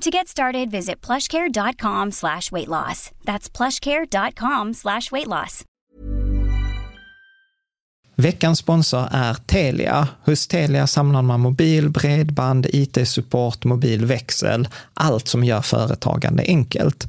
To get started, visit plushcare.com slash weight loss. That's plushcare.com slash weight loss. Veckans sponsor är Telia. Hos Telia samlar man mobil, bredband, IT-support, mobilväxel, allt som gör företagande enkelt.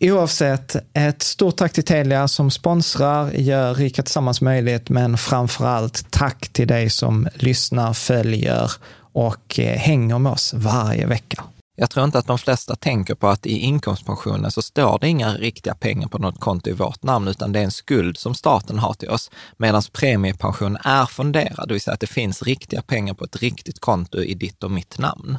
Oavsett, ett stort tack till Telia som sponsrar, gör Rika Tillsammans möjligt, men framför allt tack till dig som lyssnar, följer och eh, hänger med oss varje vecka. Jag tror inte att de flesta tänker på att i inkomstpensionen så står det inga riktiga pengar på något konto i vårt namn, utan det är en skuld som staten har till oss. Medan premiepension är fonderad, det vill säga att det finns riktiga pengar på ett riktigt konto i ditt och mitt namn.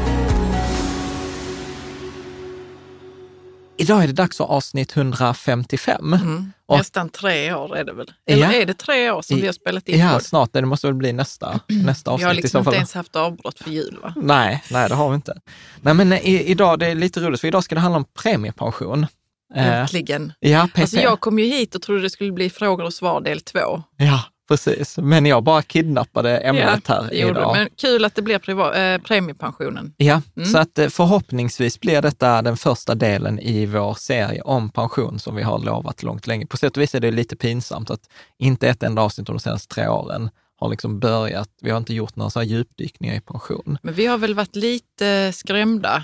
Idag är det dags för avsnitt 155. Mm. Och- Nästan tre år är det väl? Eller Ja. är det tre år som vi har spelat in Ja, snart. Det måste väl bli nästa, nästa Vi har avsnitt i liksom inte ens haft avbrott för jul va? Nej, nej, det har vi inte. Nej, men i, idag, det är lite roligt, för idag ska det handla om premiepension. Eh, Äntligen. ja, PP. Alltså jag kom ju hit och trodde det skulle bli frågor och svar del två. Ja, precis. Men jag bara kidnappade ämnet här det gjorde idag. Men kul att det blir priva- eh, premiepensionen. Ja, Mm. så att eh, förhoppningsvis blir detta den första delen i vår serie om pension som vi har lovat långt länge. På sätt och vis är det lite pinsamt att inte ett enda avsnitt de senaste tre åren har liksom börjat. Vi har inte gjort några så här djupdykningar i pension. Men vi har väl varit lite skrämda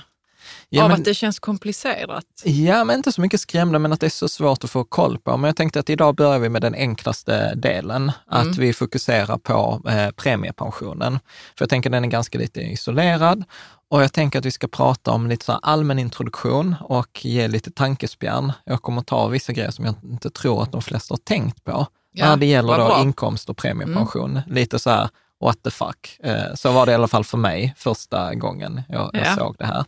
Ja, av men- att det känns komplicerat. Ja, men inte så mycket skrämda, men att det är så svårt att få koll på. Men jag tänkte att idag börjar vi med den enklaste delen, att vi fokuserar på eh, premiepensionen. För jag tänker den är ganska lite isolerad och jag tänker att vi ska prata om lite så allmän introduktion och ge lite tankespjärn. Jag kommer att ta vissa grejer som jag inte tror att de flesta har tänkt på Ja, när det gäller då. Mm. inkomst och premiepension. Lite så här, what the fuck. Eh, Så var det i alla fall för mig första gången jag, jag Ja. såg det här.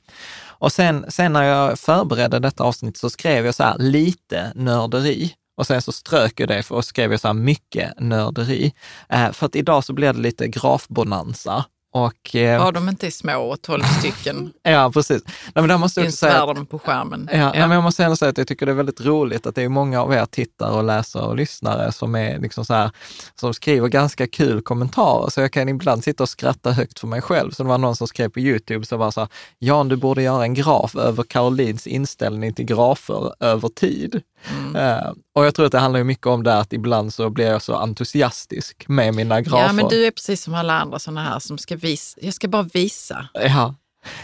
Och sen, sen när jag förberedde detta avsnitt så skrev jag så här, lite nörderi. Och sen så strök jag det och skrev jag så här, mycket nörderi. Eh, för att idag så blir det lite grafbonanza och, eh, Ja, de inte är små och tolv stycken. ja, precis. Nej, men måste Finns säga, världen på skärmen. Ja, nej, men jag måste ändå säga att jag tycker det är väldigt roligt att det är många av er tittare och läsare och lyssnare som är liksom så här, som skriver ganska kul kommentarer. Så jag kan ibland sitta och skratta högt för mig själv. Så det var någon som skrev på YouTube så var så här, Jan, du borde göra en graf över Karolins inställning till grafer över tid. Mm. Eh, och jag tror att det handlar mycket om det att ibland så blir jag så entusiastisk med mina grafer. Ja, men du är precis som alla andra sådana här som ska visa. Jag ska bara visa. Ja.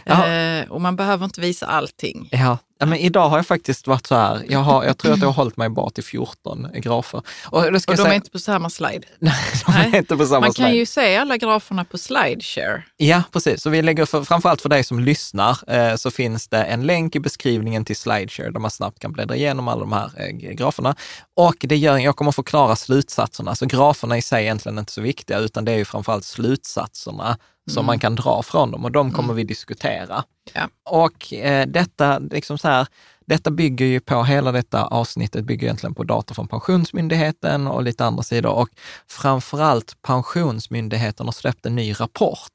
Ja. Eh, och man behöver inte visa allting. Ja, ja, men idag har jag faktiskt varit så här, jag, har, jag tror att jag har hållit mig bara till 14 grafer. Och, Och de är säga, inte på samma slide. Nej, de är Nej. inte på samma Man kan slide. ju se alla graferna på slideshare. Ja, precis. Så vi lägger, för, framförallt för dig som lyssnar, eh, så finns det en länk i beskrivningen till Slideshare där man snabbt kan bläddra igenom alla de här eh, graferna. Och det gör, jag kommer förklara slutsatserna, så graferna i sig är egentligen inte så viktiga, utan det är ju framförallt slutsatserna som man kan dra från dem och de kommer vi diskutera. Ja. Och eh, detta, liksom så här, detta bygger ju på, hela detta avsnittet bygger egentligen på data från Pensionsmyndigheten och lite andra sidor. Och framförallt Pensionsmyndigheten har släppt en ny rapport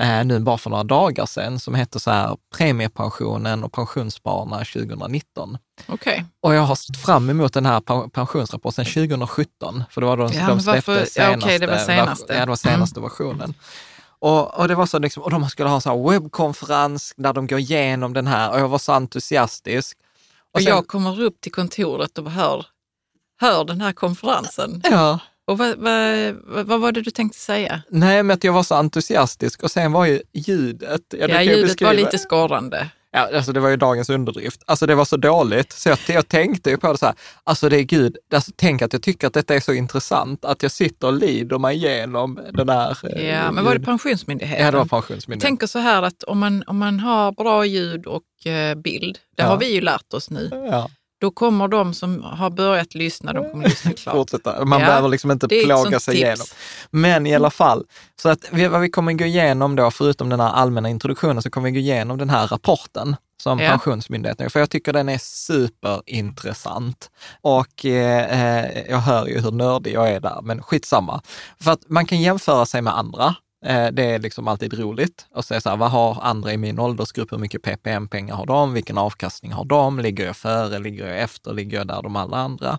eh, nu bara för några dagar sedan som heter så här Premiepensionen och pensionsspararna 2019. Okej. Och jag har sett fram emot den här pen- pensionsrapporten 2017, för det var då Ja, de släppte varför- ja, senaste, okej, det var senaste. vers- ja, det var senaste versionen. Och, och det var så liksom, och de skulle ha en webbkonferens där de går igenom den här och jag var så entusiastisk. Och sen- jag kommer upp till kontoret och hör, hör den här konferensen. Ja, Och vad, vad, vad, var det du tänkte säga? nej men att jag var så entusiastisk och sen var ju ljudet, ja, Ja, ljudet var lite skorrande. Ja, alltså det var ju dagens underdrift. Alltså det var så dåligt, så jag, jag tänkte ju på det så här, alltså det är gud, alltså tänk att jag tycker att detta är så intressant, att jag sitter och lider mig igenom den här... eh, Ja, men var det Pensionsmyndigheten? Ja, det var Jag Pensionsmyndigheten. tänker så här att om man, om man har bra ljud och eh, bild, det Ja. har vi ju lärt oss nu, Ja, då kommer de som har börjat lyssna, de kommer lyssna klart. fortsätta. Man Ja, behöver liksom inte plåga sig tips. igenom. Men i alla fall, så att vi, vad vi kommer gå igenom då, förutom den här allmänna introduktionen, så kommer vi gå igenom den här rapporten som Ja. Pensionsmyndigheten för jag tycker den är superintressant. Och eh, eh, jag hör ju hur nördig jag är där, men skitsamma. För att man kan jämföra sig med andra. Eh, det är liksom alltid roligt att se så här, vad har andra i min åldersgrupp, hur mycket PPM-pengar har de, vilken avkastning har de, ligger jag före, ligger jag efter, ligger jag där de alla andra?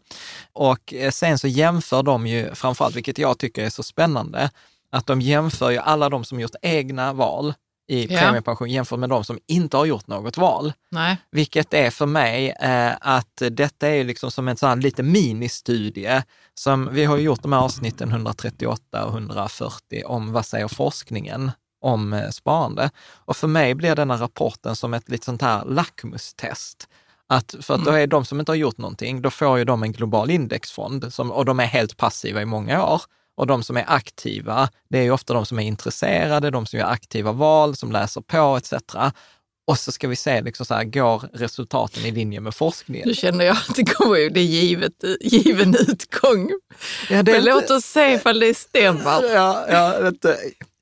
Och eh, sen så jämför de ju, framförallt, vilket jag tycker är så spännande, att de jämför ju alla de som gjort egna val i Ja. premiepension jämfört med de som inte har gjort något val. Nej, Vilket är för mig eh, att detta är liksom som en sån här lite ministudie. Som, vi har gjort de här avsnitten 138 och 140 om vad säger forskningen om eh, sparande. Och för mig blir denna rapporten som ett lite sånt här lackmustest. Att, för att då är de som inte har gjort någonting, då får ju de en global indexfond som, och de är helt passiva i många år. Och de som är aktiva, det är ju ofta de som är intresserade, de som gör aktiva val, som läser på etc. Och så ska vi se, liksom så här, går resultaten i linje med forskningen? nu känner jag att det kommer ju, det är givet, given utgång. Ja, Men inte- låt oss se ifall det stämmer. Ja, ja inte,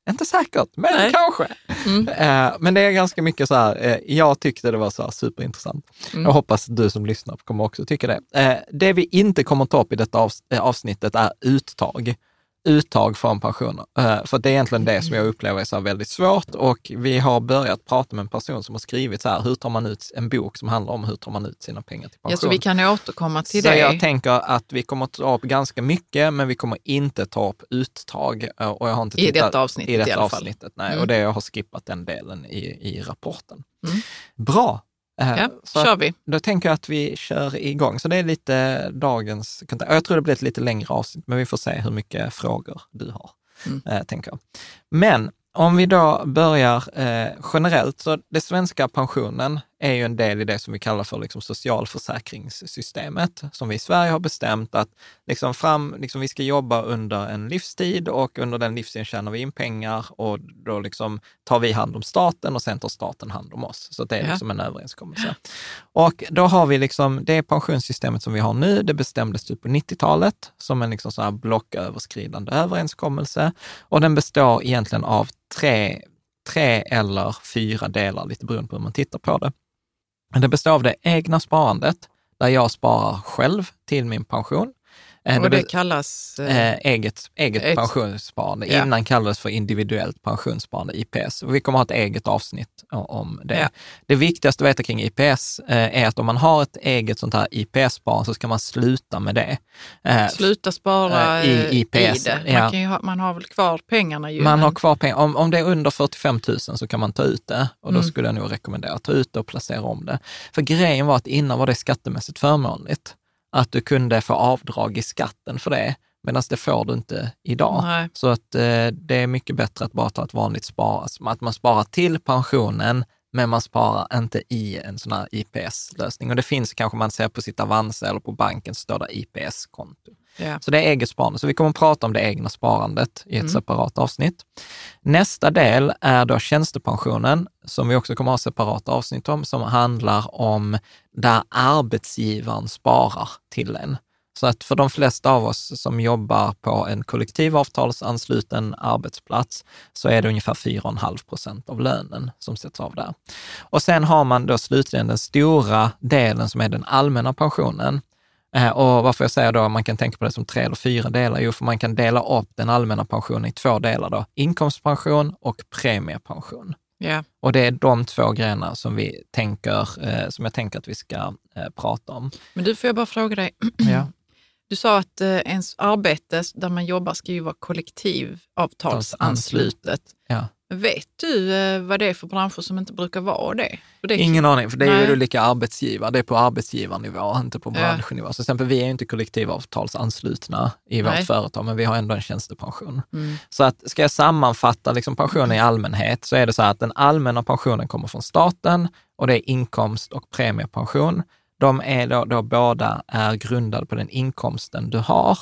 inte säkert, men Nej. kanske. Mm. Eh, men det är ganska mycket så här, eh, jag tyckte det var så superintressant. Mm. Jag hoppas att du som lyssnar kommer också tycka det. Eh, det vi inte kommer ta upp i detta eh, avsnittet är uttag. Uttag från pensioner. Eh, för det är egentligen det som jag upplever är så väldigt svårt och vi har börjat prata med en person som har skrivit så här, hur tar man ut en bok som handlar om hur tar man ut sina pengar till pension. Ja, så vi kan återkomma till Så det. jag tänker att vi kommer att ta upp ganska mycket, men vi kommer inte ta upp uttag. eh, Och jag har inte I tittat, detta avsnittet i, detta i alla fall. avsnittet. Nej, Mm. och det, jag har skippat den delen i, i rapporten. Mm. Bra! Eh, Ja, så kör vi. Då tänker jag att vi kör igång. Så det är lite dagens kontakt. Jag tror det blir ett lite längre avsnitt, men vi får se hur mycket frågor du har, Mm. eh, tänker jag. Men om vi då börjar eh, generellt, så det svenska pensionen är ju en del i det som vi kallar för liksom socialförsäkringssystemet, som vi i Sverige har bestämt att liksom fram, liksom vi ska jobba under en livstid och under den livstiden tjänar vi in pengar och då liksom tar vi hand om staten och sen tar staten hand om oss. Så det är liksom en överenskommelse. Och då har vi liksom, det pensionssystemet som vi har nu, det bestämdes typ på 90-talet som en liksom så här blocköverskridande överenskommelse. Och den består egentligen av tre, tre eller fyra delar, lite beroende på hur man tittar på det. Men Det består av det egna sparandet, där jag sparar själv till min pension. Eh, Och det kallas... eh, eh, eget, eget Ett- pensionssparande. Ja. Innan kallades för individuellt pensionssparande, IPS. Och vi kommer ha ett eget avsnitt om det. Ja. Det viktigaste att veta kring IPS eh, är att om man har ett eget sånt här IPS-sparande så ska man sluta med det. Eh, Sluta spara eh, i eh, i, IPS, det. ja. Man, kan ju ha, man har väl kvar pengarna ju. Man har kvar pengar. Om, om det är under 45 000 så kan man ta ut det och då Mm. skulle jag nog rekommendera att ta ut det och placera om det. För grejen var att innan var det skattemässigt förmånligt. Att du kunde få avdrag i skatten för det, medan det får du inte idag. Nej. Så att eh, det är mycket bättre att bara ta ett vanligt spar, att man sparar till pensionen, men man sparar inte i en sån här IPS-lösning. Och det finns kanske man ser på sitt Avanza eller på banken så står det IPS-konto. Ja. Så det är eget sparande. Så vi kommer att prata om det egna sparandet i ett Mm. separat avsnitt. Nästa del är då tjänstepensionen, som vi också kommer att ha separat avsnitt om, som handlar om där arbetsgivaren sparar till en. Så att för de flesta av oss som jobbar på en kollektivavtalsansluten arbetsplats så är det ungefär 4,5 procent av lönen som sätts av där. Och sen har man då slutligen den stora delen som är den allmänna pensionen. Eh, Och varför jag säger då att man kan tänka på det som tre eller fyra delar, jo för man kan dela upp den allmänna pensionen i två delar då, inkomstpension och premiepension. Ja. Och det är de två grejerna som vi tänker, eh, som jag tänker att vi ska eh, prata om. Men du, får jag bara fråga dig. Ja. Du sa att ens arbete där man jobbar ska ju vara kollektivavtalsanslutet. Ja. Vet du eh, vad det är för branscher som inte brukar vara det? Det Ingen aning, för det är ju Nej. olika arbetsgivare. Det är på arbetsgivarnivå, inte på Ja. branschnivå. Så till exempel, vi är ju inte kollektivavtalsanslutna i vårt Nej. företag, men vi har ändå en tjänstepension. Mm. Så att ska jag sammanfatta liksom pensionen i allmänhet så är det så här att den allmänna pensionen kommer från staten och det är inkomst och premiepension. De är då, då båda är grundade på den inkomsten du har.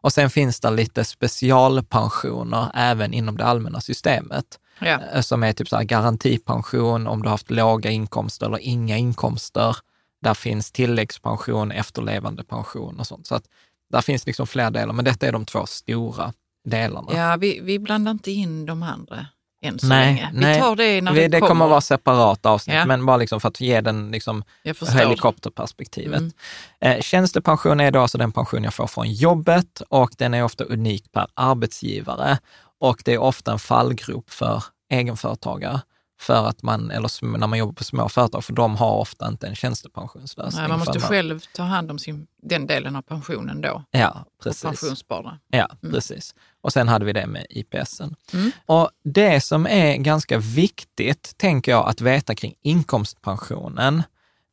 Och sen finns det lite specialpensioner även inom det allmänna systemet Ja. eh, som är typ så här garantipension om du har haft låga inkomster eller inga inkomster. Där finns tilläggspension, efterlevandepension och sånt. Så att där finns liksom fler delar, men detta är de två stora delarna. Ja, vi, vi blandar inte in de andra än så Nej, länge. Vi nej. tar det när Vi- det, det kommer att vara separat avsnitt, Ja. men bara liksom för att ge den liksom helikopterperspektivet. Mm. Eh, tjänstepension är då alltså den pension jag får från jobbet och den är ofta unik per arbetsgivare och det är ofta en fallgrop för egenföretagare för att man, eller när man jobbar på små företag, för de har ofta inte en tjänstepensionslösning. Nej, man måste att- själv ta hand om sin, den delen av pensionen då. Ja, Och precis. pensionsspara. Ja, Mm. precis. Och sen hade vi det med IPSen. Mm. Och det som är ganska viktigt, tänker jag, att veta kring inkomstpensionen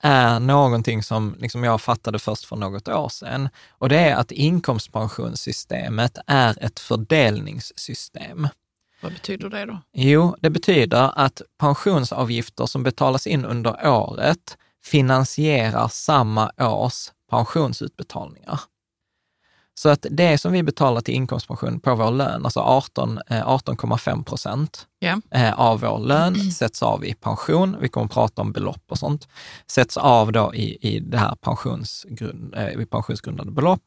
är någonting som liksom jag fattade först för något år sedan. Och det är att inkomstpensionssystemet är ett fördelningssystem. Vad betyder det då? Jo, det betyder att pensionsavgifter som betalas in under året finansierar samma års pensionsutbetalningar. Så att det som vi betalar till inkomstpension på vår lön, alltså 18, eh, 18,5 procent eh, av vår lön sätts av i pension. Vi kommer att prata om belopp och sånt. Sätts av då i, i det här pensionsgrund, eh, pensionsgrundande belopp.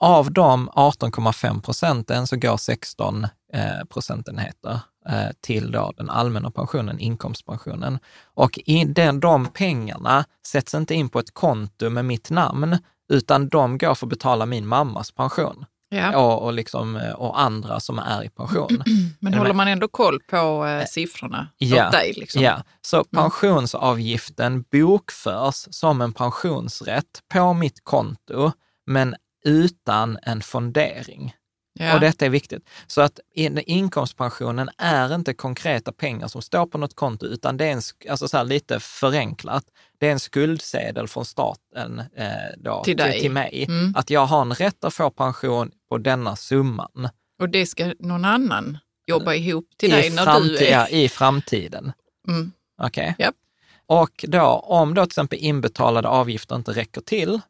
Av de 18,5 procenten så går 16 eh, procentenheter eh, till då den allmänna pensionen, inkomstpensionen. Och i den, de pengarna sätts inte in på ett konto med mitt namn, utan de går för att betala min mammas pension Ja. och, och, liksom, eh, och andra som är i pension. Men håller med? man ändå koll på eh, siffrorna Ja. åt dig? Liksom? Ja, så pensionsavgiften bokförs som en pensionsrätt på mitt konto, men utan en fondering. Ja. Och detta är viktigt. Så att in- inkomstpensionen är inte konkreta pengar som står på något konto, utan det är en, alltså så här lite förenklat, det är en skuldsedel från staten eh, då, Till dig. till mig. Mm. Att jag har en rätt att få pension på denna summan Och det ska någon annan jobba ihop till i, dig när du framti- ja, är... i framtiden. Mm. Okej? Japp. Och då, om då till exempel inbetalade avgifter inte räcker till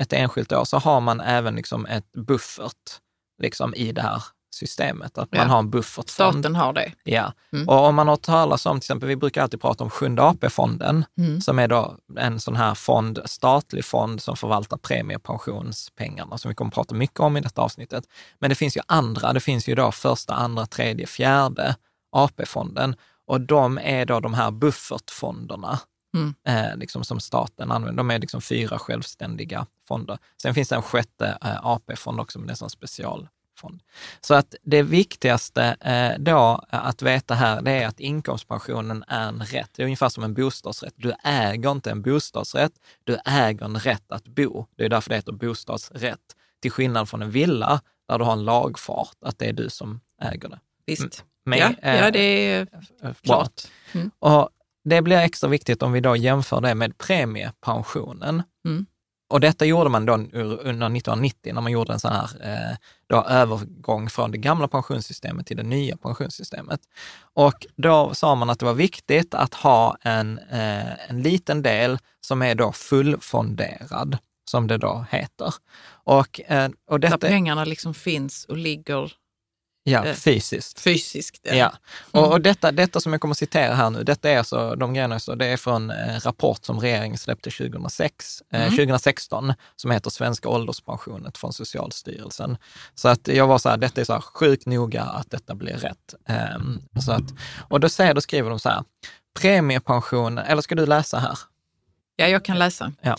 ett enskilt år, så har man även liksom ett buffert liksom i det här systemet. Att man Ja. har en buffertfond. Staten har det. Ja, Mm. och om man har talat om, till exempel, vi brukar alltid prata om Sjunde AP-fonden, Mm. som är då en sån här fond, statlig fond som förvaltar premiepensionspengarna, som vi kommer att prata mycket om i detta avsnittet. Men det finns ju andra, det finns ju då första, andra, tredje, fjärde AP-fonden och de är då de här buffertfonderna Mm. eh, liksom som staten använder. De är liksom fyra självständiga fonder. Sen finns det en sjätte eh, AP-fond också, men det är sån specialfond. Så att det viktigaste eh, då att veta här, det är att inkomstpensionen är en rätt. Det är ungefär som en bostadsrätt. Du äger inte en bostadsrätt, du äger en rätt att bo. Det är därför det heter bostadsrätt. Till skillnad från en villa, där du har en lagfart, att det är du som äger det. Visst. Men, ja, eh, ja, det är bra. klart. Mm. Och det blir extra viktigt om vi då jämför det med premiepensionen. Mm. Och detta gjorde man då under 1990 när man gjorde en sån här eh, då övergång från det gamla pensionssystemet till det nya pensionssystemet. Och då sa man att det var viktigt att ha en, eh, en liten del som är då fullfonderad, som det då heter. Och, eh, och Där detta, pengarna liksom finns och ligger ja, eh, fysiskt. fysiskt. Ja, och, och detta, detta som jag kommer att citera här nu, detta är alltså, de grejerna, så det är från en rapport som regeringen släppte 2006, eh, 2016, som heter Svenska ålderspensionen från Socialstyrelsen. Så att jag var så här, detta är så här sjukt noga att detta blir rätt. Ehm, så att, och då, säger, då skriver de så här, premiepension, eller ska du läsa här? Ja, jag kan läsa. Ja.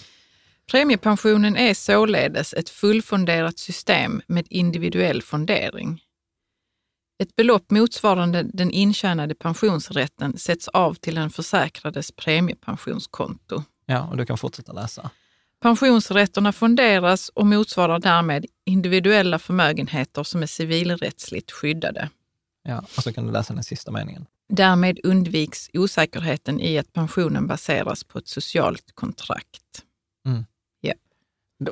Premiepensionen är således ett fullfonderat system med individuell fondering. Ett belopp motsvarande den intjänade pensionsrätten sätts av till den försäkrades premiepensionskonto. Ja, och du kan fortsätta läsa. Pensionsrätterna fonderas och motsvarar därmed individuella förmögenheter som är civilrättsligt skyddade. Ja, och så kan du läsa den sista meningen. Därmed undviks osäkerheten i att pensionen baseras på ett socialt kontrakt.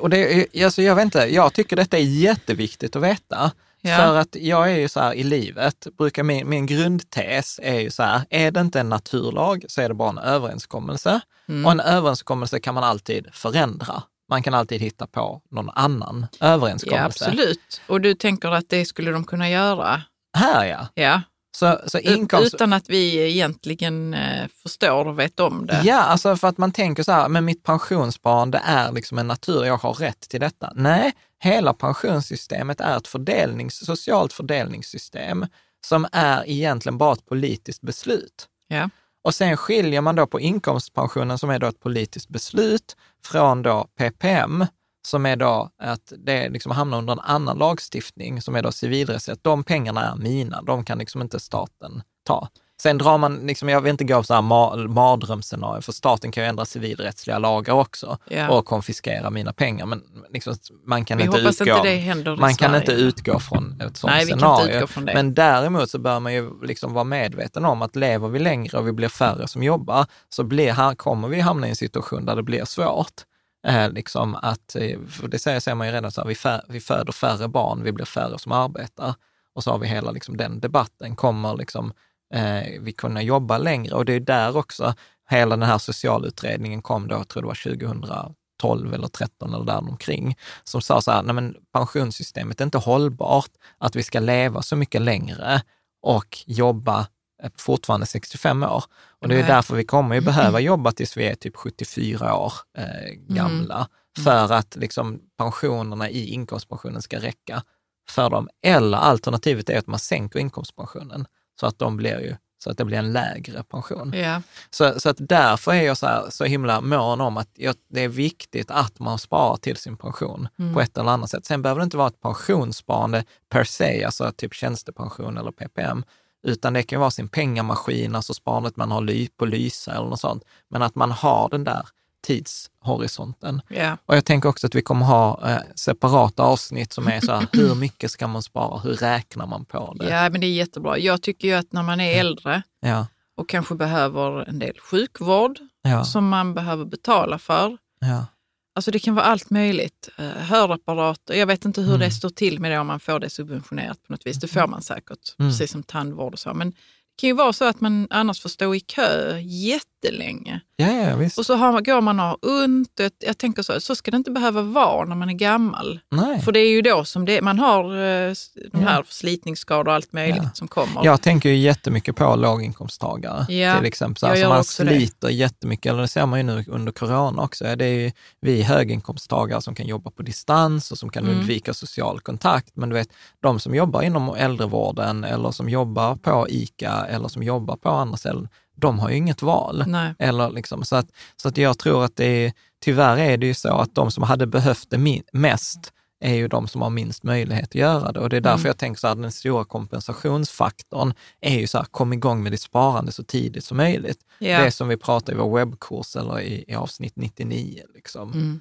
Och det, alltså jag, vet inte, jag tycker detta är jätteviktigt att veta. Ja. För att jag är ju så här i livet, brukar min, min grundtes är ju så här, är det inte en naturlag så är det bara en överenskommelse. Mm. Och en överenskommelse kan man alltid förändra. Man kan alltid hitta på någon annan Ja, överenskommelse. absolut. Och du tänker att det skulle de kunna göra? Här ja. Ja, Så, så inkomst... utan att vi egentligen eh, förstår och vet om det. Ja, alltså för att man tänker så här, men mitt pensionssparande är liksom en natur, jag har rätt till detta. Nej, hela pensionssystemet är ett fördelnings, socialt fördelningssystem som är egentligen bara ett politiskt beslut. Ja. Och sen skiljer man då på inkomstpensionen som är då ett politiskt beslut från då PPM som är då att det liksom hamnar under en annan lagstiftning som är då civilrättsligt. De pengarna är mina, de kan liksom inte staten ta. Sen drar man, liksom, jag vill inte gå på så här ma- mardrömsscenario, för staten kan ju ändra civilrättsliga lagar också Ja. och konfiskera mina pengar. Men liksom, man kan Vi inte utgå, inte man kan inte utgå från ett sådant Nej, scenario. Men däremot så bör man ju liksom vara medveten om att lever vi längre och vi blir färre som jobbar, så blir, här kommer vi hamna i en situation där det blir svårt. Eh, liksom att, eh, för det säger, säger man ju redan, så här, vi, fär, vi föder färre barn, vi blir färre som arbetar. Och så har vi hela liksom, den debatten, kommer liksom, eh, vi kunna jobba längre? Och det är där också hela den här socialutredningen kom då, jag tror det var 2012 eller 13 eller där omkring, som sa så här, nej men pensionssystemet är inte hållbart, att vi ska leva så mycket längre och jobba eh, fortfarande 65 år. Och det är därför vi kommer ju behöva jobba tills vi är typ 74 år eh, gamla, för att liksom pensionerna i inkomstpensionen ska räcka för dem. Eller alternativet är att man sänker inkomstpensionen så att, de blir ju, så att det blir en lägre pension. Ja. Så, så att därför är jag så, här, så himla mån om att jag, det är viktigt att man sparar till sin pension Mm. på ett eller annat sätt. Sen behöver det inte vara ett pensionssparande per se, alltså typ tjänstepension eller PPM, utan det kan vara sin pengamaskin, alltså sparandet man har ly, på Lysa eller något sånt. Men att man har den där tidshorisonten. Ja. Och jag tänker också att vi kommer ha eh, separata avsnitt som är så här, hur mycket ska man spara? Hur räknar man på det? ja, men det är jättebra. Jag tycker ju att när man är äldre Ja, och kanske behöver en del sjukvård ja, som man behöver betala för. ja. Alltså det kan vara allt möjligt. Eh, Hörapparater, jag vet inte hur Mm. det står till med det om man får det subventionerat på något vis. Det får man säkert, Mm. precis som tandvård och så. Men det kan ju vara så att man annars får stå i kö jättelänge. ja, ja visst. Och så har går man och har ont. Jag- tänker så, så ska det inte behöva vara när man är gammal. Nej. För det är ju då som det, man har eh, de Ja. här förslitningsskador och allt möjligt Ja. som kommer. Jag tänker ju jättemycket på låginkomsttagare Ja, till exempel. Så som man också det. sliter jättemycket, eller det ser man ju nu under corona också. Det är ju vi höginkomsttagare som kan jobba på distans och som kan Mm. undvika social kontakt. Men du vet, de som jobbar inom äldrevården eller som jobbar på ICA eller som jobbar på andra ställen, de har ju inget val. Nej. Eller liksom, så, att, så att jag tror att det är, tyvärr är det ju så att de som hade behövt det mest är ju de som har minst möjlighet att göra det. Och det är därför Mm. jag tänker så här, den stora kompensationsfaktorn är ju så här, kom igång med ditt sparande så tidigt som möjligt. Ja. Det som vi pratar i vår webbkurs eller i, i avsnitt 99. Liksom. Mm.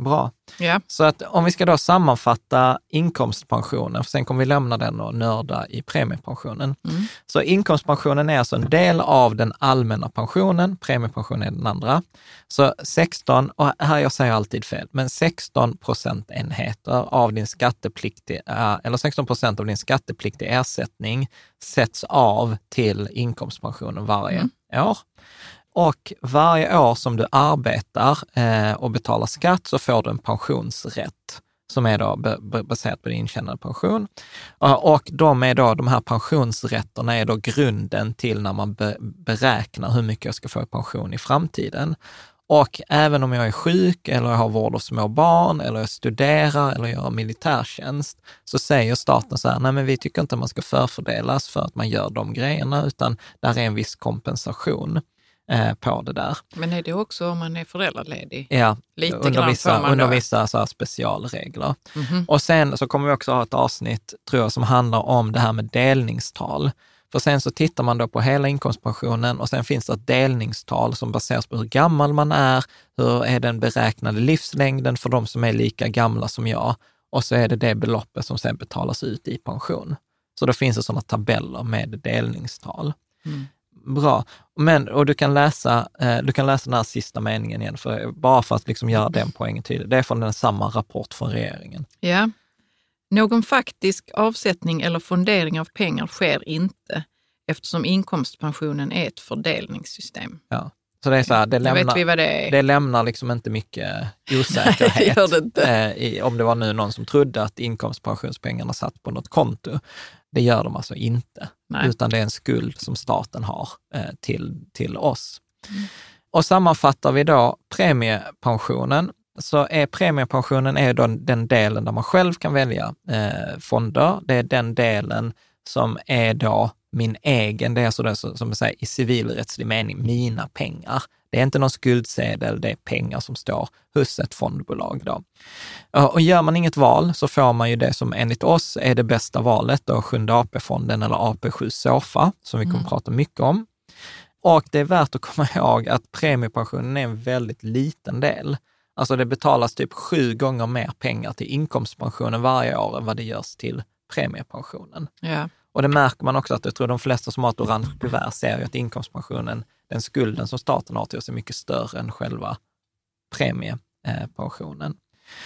Bra. Ja. Så att om vi ska då sammanfatta inkomstpensionen, för sen kommer vi lämna den och nörda i premiepensionen. Mm. Så inkomstpensionen är alltså en del av den allmänna pensionen, premiepensionen är den andra. Så 16, och här jag säger alltid fel, men 16 procentenheter av din skattepliktiga, eller 16 procent av din skattepliktiga ersättning sätts av till inkomstpensionen varje år. Och varje år som du arbetar eh, och betalar skatt så får du en pensionsrätt som är då baserat på din intjänade pension. Eh, och de, är då, de här pensionsrätterna är då grunden till när man be, beräknar hur mycket jag ska få i pension i framtiden. Och även om jag är sjuk eller jag har vård av små barn eller jag studerar eller gör militärtjänst så säger staten så här, nej men vi tycker inte man ska förfördelas för att man gör de grejerna, utan där är en viss kompensation eh, på det där. Men är det också om man är föräldraledig? Ja, Lite under vissa, under vissa så specialregler. Mhm. Och sen så kommer vi också ha ett avsnitt, tror jag, som handlar om det här med delningstal. För sen så tittar man då på hela inkomstpensionen och sen finns det ett delningstal som baseras på hur gammal man är, hur är den beräknade livslängden för de som är lika gamla som jag och så är det det beloppet som sen betalas ut i pension. Så då finns det sådana tabeller med delningstal. Mm. Bra. Men, och du kan, läsa, eh, du kan läsa den här sista meningen igen, för, bara för att liksom göra den poängen tydlig. Det är från den samma rapport från regeringen. Ja. Någon faktisk avsättning eller fondering av pengar sker inte eftersom inkomstpensionen är ett fördelningssystem. Ja. Så det är så här, det lämnar, det det lämnar liksom inte mycket osäkerhet. det gör det inte. eh, i, om det var nu någon som trodde att inkomstpensionspengarna satt på något konto. Det gör de alltså inte, Nej. utan det är en skuld som staten har eh, till, till oss. Mm. Och sammanfattar vi då premiepensionen, så är premiepensionen är då den delen där man själv kan välja eh, fonder. Det är den delen som är då min egen, det är alltså det som som säger, i civilrättslig mening, mina pengar. Det är inte någon skuldsedel, det är pengar som står hos ett fondbolag. Då. Och gör man inget val så får man ju det som enligt oss är det bästa valet, då Sjunde AP-fonden eller AP7 SOFA, som vi kommer att prata mycket om. Och det är värt att komma ihåg att premiepensionen är en väldigt liten del. Alltså det betalas typ sju gånger mer pengar till inkomstpensionen varje år än vad det görs till premiepensionen. Ja. Och det märker man också att jag tror de flesta som har ett orange kuvert ser ju att inkomstpensionen, den skulden som staten har till oss är mycket större än själva premiepensionen.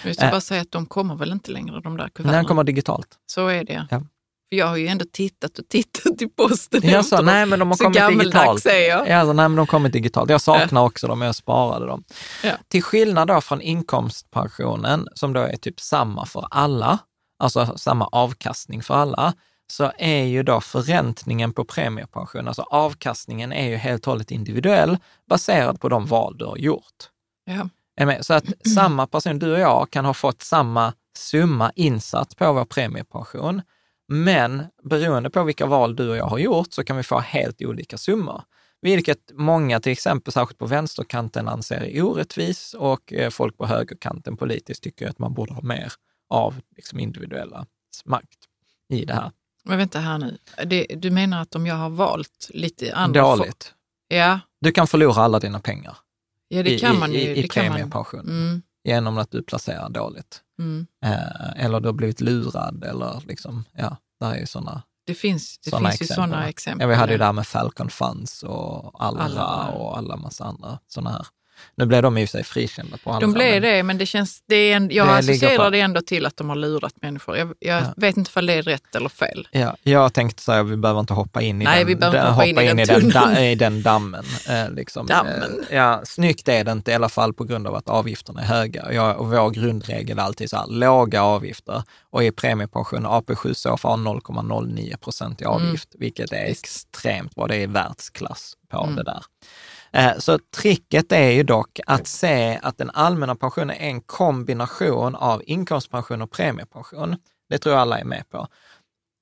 Jag ska Äh. bara säga att de kommer väl inte längre, de där kuverten. den kommer digitalt. Så är det ja. Ja. För jag har ju ändå tittat och tittat i posten Jag sa, nej men de har Så kommit digitalt. är jag. Ja, alltså, nej men de har kommit digitalt. Jag saknar också dem, jag sparade dem. Ja. Till skillnad då från inkomstpensionen, som då är typ samma för alla, alltså samma avkastning för alla, så är ju då förräntningen på premiepension, alltså avkastningen är ju helt och hållet individuell, baserad på de val du har gjort. Ja. Så att samma person, du och jag, kan ha fått samma summa insatt på vår premiepension, men beroende på vilka val du och jag har gjort så kan vi få helt olika summor. Vilket många, till exempel särskilt på vänsterkanten, anser är orättvis och eh, folk på högerkanten politiskt tycker att man borde ha mer av liksom, individuella makt i det här. Men vänta här nu. Det, du menar att om jag har valt lite andra... Dåligt. Ja, Du kan förlora alla dina pengar ja, det i, kan man ju. i, i det premiepension Mm, genom att du placerar dåligt. mm. Eh, eller du har blivit lurad eller liksom, ja, där är ju sådana Det finns, det Såna finns ju sådana exempel. Ja, vi hade ju det här med Falcon Funds och Allra Allra. och alla massa andra sådana här. Nu blev de i och för sig frikända på. De blev det, men det känns, det är en, jag Det associerar på- det ändå till att de har lurat människor. Jag, jag Ja. vet inte om det är rätt eller fel. Ja, jag tänkte säga vi behöver inte hoppa in i Nej, den, vi behöver inte hoppa in i den den, tunnan. da, i den dammen. Eh, liksom. Dammen. Eh, ja, snyggt är det inte i alla fall på grund av att avgifterna är höga. Jag, och vår grundregel är alltid så här, låga avgifter. Och i premiepension, AP7 SOFA har 0,09 procent i avgift, vilket är extremt bra. Det är världsklass på Mm. det där. Eh, Så tricket är ju dock att se att den allmänna pensionen är en kombination av inkomstpension och premiepension. Det tror jag alla är med på.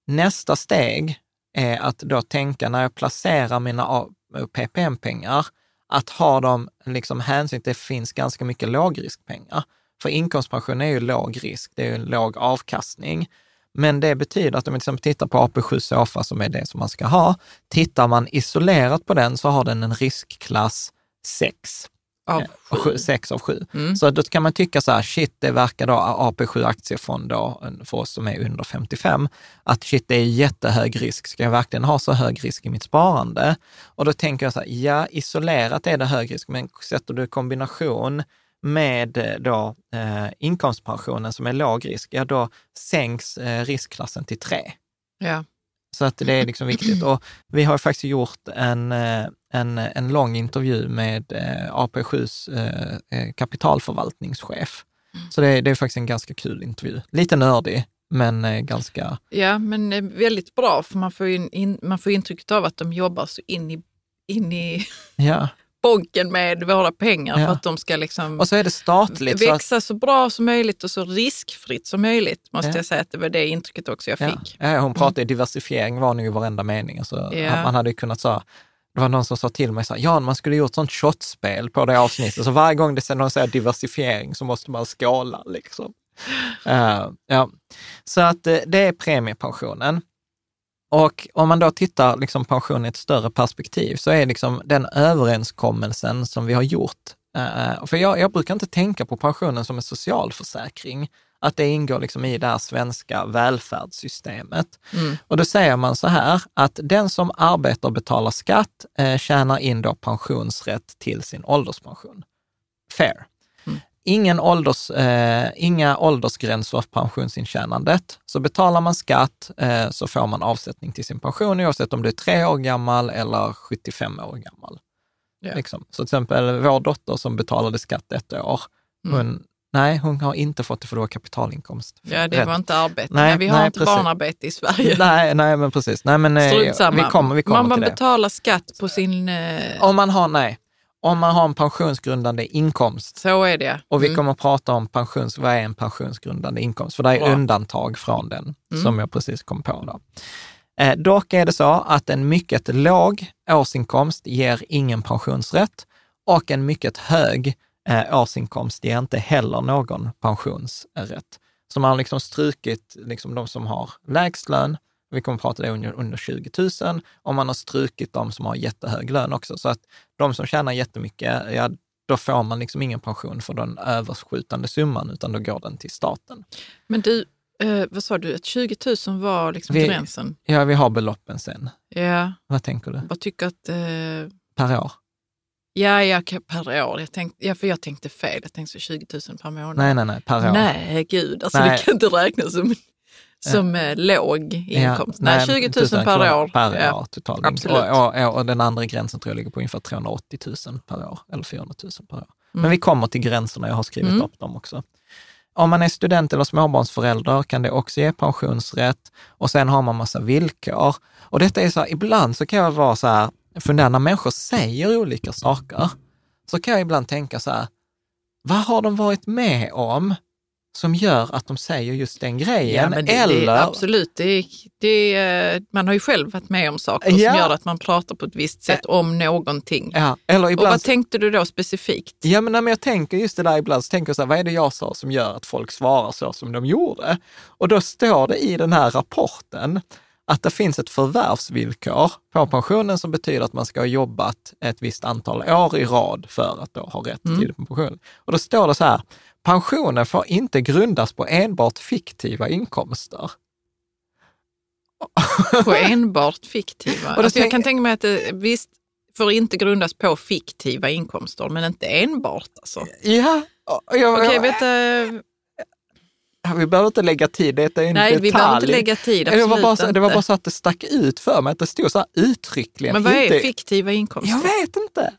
Nästa steg är att då tänka när jag placerar mina, PPM-pengar, att ha dem liksom hänsyn till att det finns ganska mycket lågriskpengar. För inkomstpension är ju låg risk, det är ju en låg avkastning. Men det betyder att om man till exempel tittar på AP7 SOFA som är det som man ska ha, tittar man isolerat på den så har den en riskklass 6. Av Eh, sju. 6 av 7. Mm. Så då kan man tycka så här, shit, det verkar då AP7 aktiefond då, för oss som är under 55, att shit, det är jättehög risk. Ska jag verkligen ha så hög risk i mitt sparande? Och då tänker jag så här, ja, isolerat är det hög risk, men sätter du kombination med eh, då, eh, inkomstpensionen som är låg risk, ja då sänks eh, riskklassen till 3. Ja. Så att det är liksom viktigt. Och vi har faktiskt gjort en, eh, en, en lång intervju med eh, AP7s eh, eh, kapitalförvaltningschef. Så det är, det är faktiskt en ganska kul intervju. Lite nördig, men ganska... ja, men väldigt bra för man får ju in, man får intrycket av att de jobbar så in i, in i Ja. Bonken med våra pengar Ja. för att de ska liksom Och så är det statligt. Så att, växa så bra som möjligt och så riskfritt som möjligt. Måste Ja. jag säga att det var det intrycket också jag ja. fick. Ja, hon pratade diversifiering var nog i varenda mening. Alltså. Man hade ju kunnat säga, det var någon som sa till mig, så här, Jan, man skulle gjort sånt shotspel på det avsnittet. Så varje gång det någon säger diversifiering så måste man skala. Liksom. Eh, ja. Så att eh, det är premiepensionen. Och om man då tittar liksom pension i ett större perspektiv så är liksom den överenskommelsen som vi har gjort, eh, för jag, jag brukar inte tänka på pensionen som en socialförsäkring, att det ingår liksom i det här svenska välfärdssystemet. Mm. Och då säger man så här, att den som arbetar och betalar skatt eh, tjänar in då pensionsrätt till sin ålderspension. Fair. Ingen ålders, eh, inga åldersgränser för pensionsintjänandet. Så betalar man skatt eh, så får man avsättning till sin pension oavsett om du är tre år gammal eller 75 år gammal. Ja. Liksom. Så till exempel vår dotter som betalade skatt ett år, Mm. hon, nej, hon har inte fått det för det var kapitalinkomst. Ja, det var inte arbete. Nej, Nej, vi har nej, inte precis. barnarbete i Sverige. Nej, nej, men precis. Nej, men, eh, samma. vi kommer, vi kommer man till det. betalar skatt på sin... Eh, Om man har, nej, om man har en pensionsgrundande inkomst, så är det. och vi Mm. kommer att prata om pensions, vad är en pensionsgrundande inkomst, för det är Bra. undantag från den, Mm. som jag precis kom på. Då. Eh, dock är det så att en mycket låg årsinkomst ger ingen pensionsrätt och en mycket hög eh, årsinkomst ger inte heller någon pensionsrätt. Så man har liksom strukit liksom de som har lägst lön, vi kommer prata det under, under 20 000, och man har strukit de som har jättehög lön också. Så att de som tjänar jättemycket, ja, då får man liksom ingen pension för den överskjutande summan, utan då går den till staten. Men du, eh, vad sa du, att 20 000 var liksom Vi- gränsen? Ja, vi har beloppen sen. Ja, Vad tänker du? jag tycker att... Eh, Per år? ja, ja, per år. Jag tänkte, ja, för jag tänkte fel. Jag tänkte så 20 000 per månad. Nej, nej, nej, per år. Nej, gud. Alltså Nej. det kan inte räknas som, som eh, låg inkomst. Ja, nej, 20 000 per år. Per ja. år totalt. Absolut. Och, och, och, den andra gränsen tror jag ligger på ungefär 380 000 per år, eller 400 000 per år. Men Mm. vi kommer till gränserna, jag har skrivit Mm. upp dem också. Om man är student eller småbarnsförälder kan det också ge pensionsrätt och sen har man massa villkor. Och detta är så här, ibland så kan jag vara så här, fundera när människor säger olika saker, så kan jag ibland tänka så här, vad har de varit med om som gör att de säger just den grejen? Ja, men det, eller, det, absolut. Det, det, man har ju själv varit med om saker Ja. som gör att man pratar på ett visst sätt om någonting. ja, eller Och ibland vad tänkte du då specifikt? Ja, men när jag tänker just det där ibland, så tänker jag så här, vad är det jag sa som gör att folk svarar så som de gjorde? Och då står det i den här rapporten att det finns ett förvärvsvillkor på pensionen som betyder att man ska ha jobbat ett visst antal år i rad för att då ha rätt Mm. till pension. Och då står det så här, pensionen får inte grundas på enbart fiktiva inkomster. På enbart fiktiva? Alltså jag kan tänka mig att det visst får inte grundas på fiktiva inkomster, men inte enbart. Alltså. Ja, jag, Okej, jag, vänta. vi behöver inte lägga tid, detta är en Nej, detalj. vi behöver inte lägga tid. det, var bara så, det var bara så att det stack ut för mig, att det stod så här uttryckligen. Men vad är inte- fiktiva inkomster? Jag vet inte.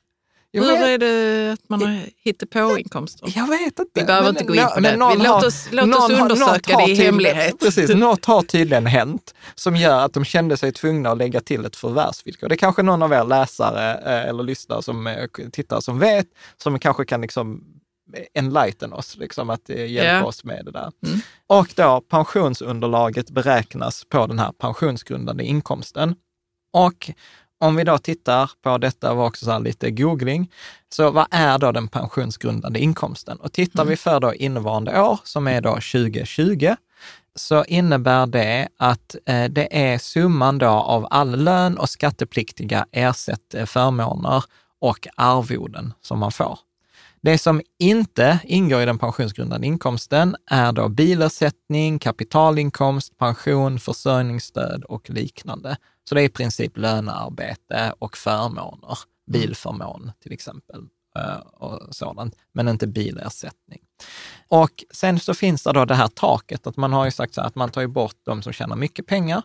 Jag Hur vet, är det att man har hittat på inkomster? jag vet inte. Vi behöver Men inte gå in på det. Vi- låt har- oss- låt oss har- undersöka det har i hemlighet. Precis, något har tydligen hänt som gör att de kände sig tvungna att lägga till ett förvärvsvillkor. Det är kanske någon av er läsare eh, eller lyssnare som eh, tittar som vet, som kanske kan liksom enlighten oss, liksom att eh, hjälpa Ja. oss med det där. Mm. Och då pensionsunderlaget beräknas på den här pensionsgrundande inkomsten. Och om vi då tittar på detta, var också så här lite googling, så vad är då den pensionsgrundande inkomsten? Och tittar Mm. vi för då innevarande år, som är då 2020, så innebär det att eh, det är summan då av all lön och skattepliktiga ersätt eh, förmåner och arvoden som man får. Det som inte ingår i den pensionsgrundande inkomsten är då bilersättning, kapitalinkomst, pension, försörjningsstöd och liknande. Så det är i princip lönearbete och förmåner, bilförmån till exempel eh, och sådant, men inte bilersättning. Och sen så finns det då det här taket, att man har ju sagt så här att man tar ju bort de som tjänar mycket pengar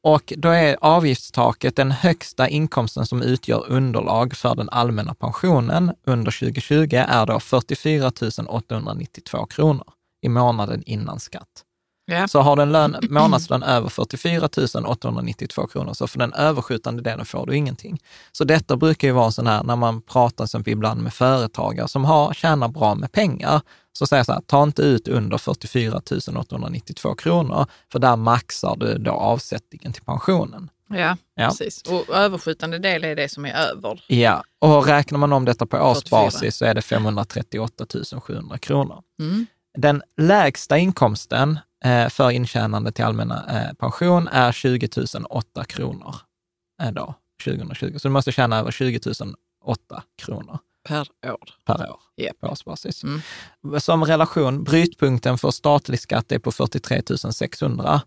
och då är avgiftstaket den högsta inkomsten som utgör underlag för den allmänna pensionen under 2020 är då 44 892 kronor i månaden innan skatt. Ja. Så har du en lön, månadslön över 44 892 kronor, så för den överskjutande delen får du ingenting. Så detta brukar ju vara sån här, när man pratar exempel ibland med företagare som har, tjänar bra med pengar, så säger jag så här, ta inte ut under 44 892 kronor, för där maxar du då avsättningen till pensionen. Ja, Ja. precis. Och överskjutande del är det som är över. Ja, och räknar man om detta på 44. årsbasis så är det 538 700 kronor. Mm. Den lägsta inkomsten för intjänande till allmänna eh, pension är 20 008 kronor eh, då, 2020. Så du måste tjäna över 20 008 kronor Per år. per år Japp. på årsbasis. Mm. Som relation, brytpunkten för statlig skatt är på 43 600.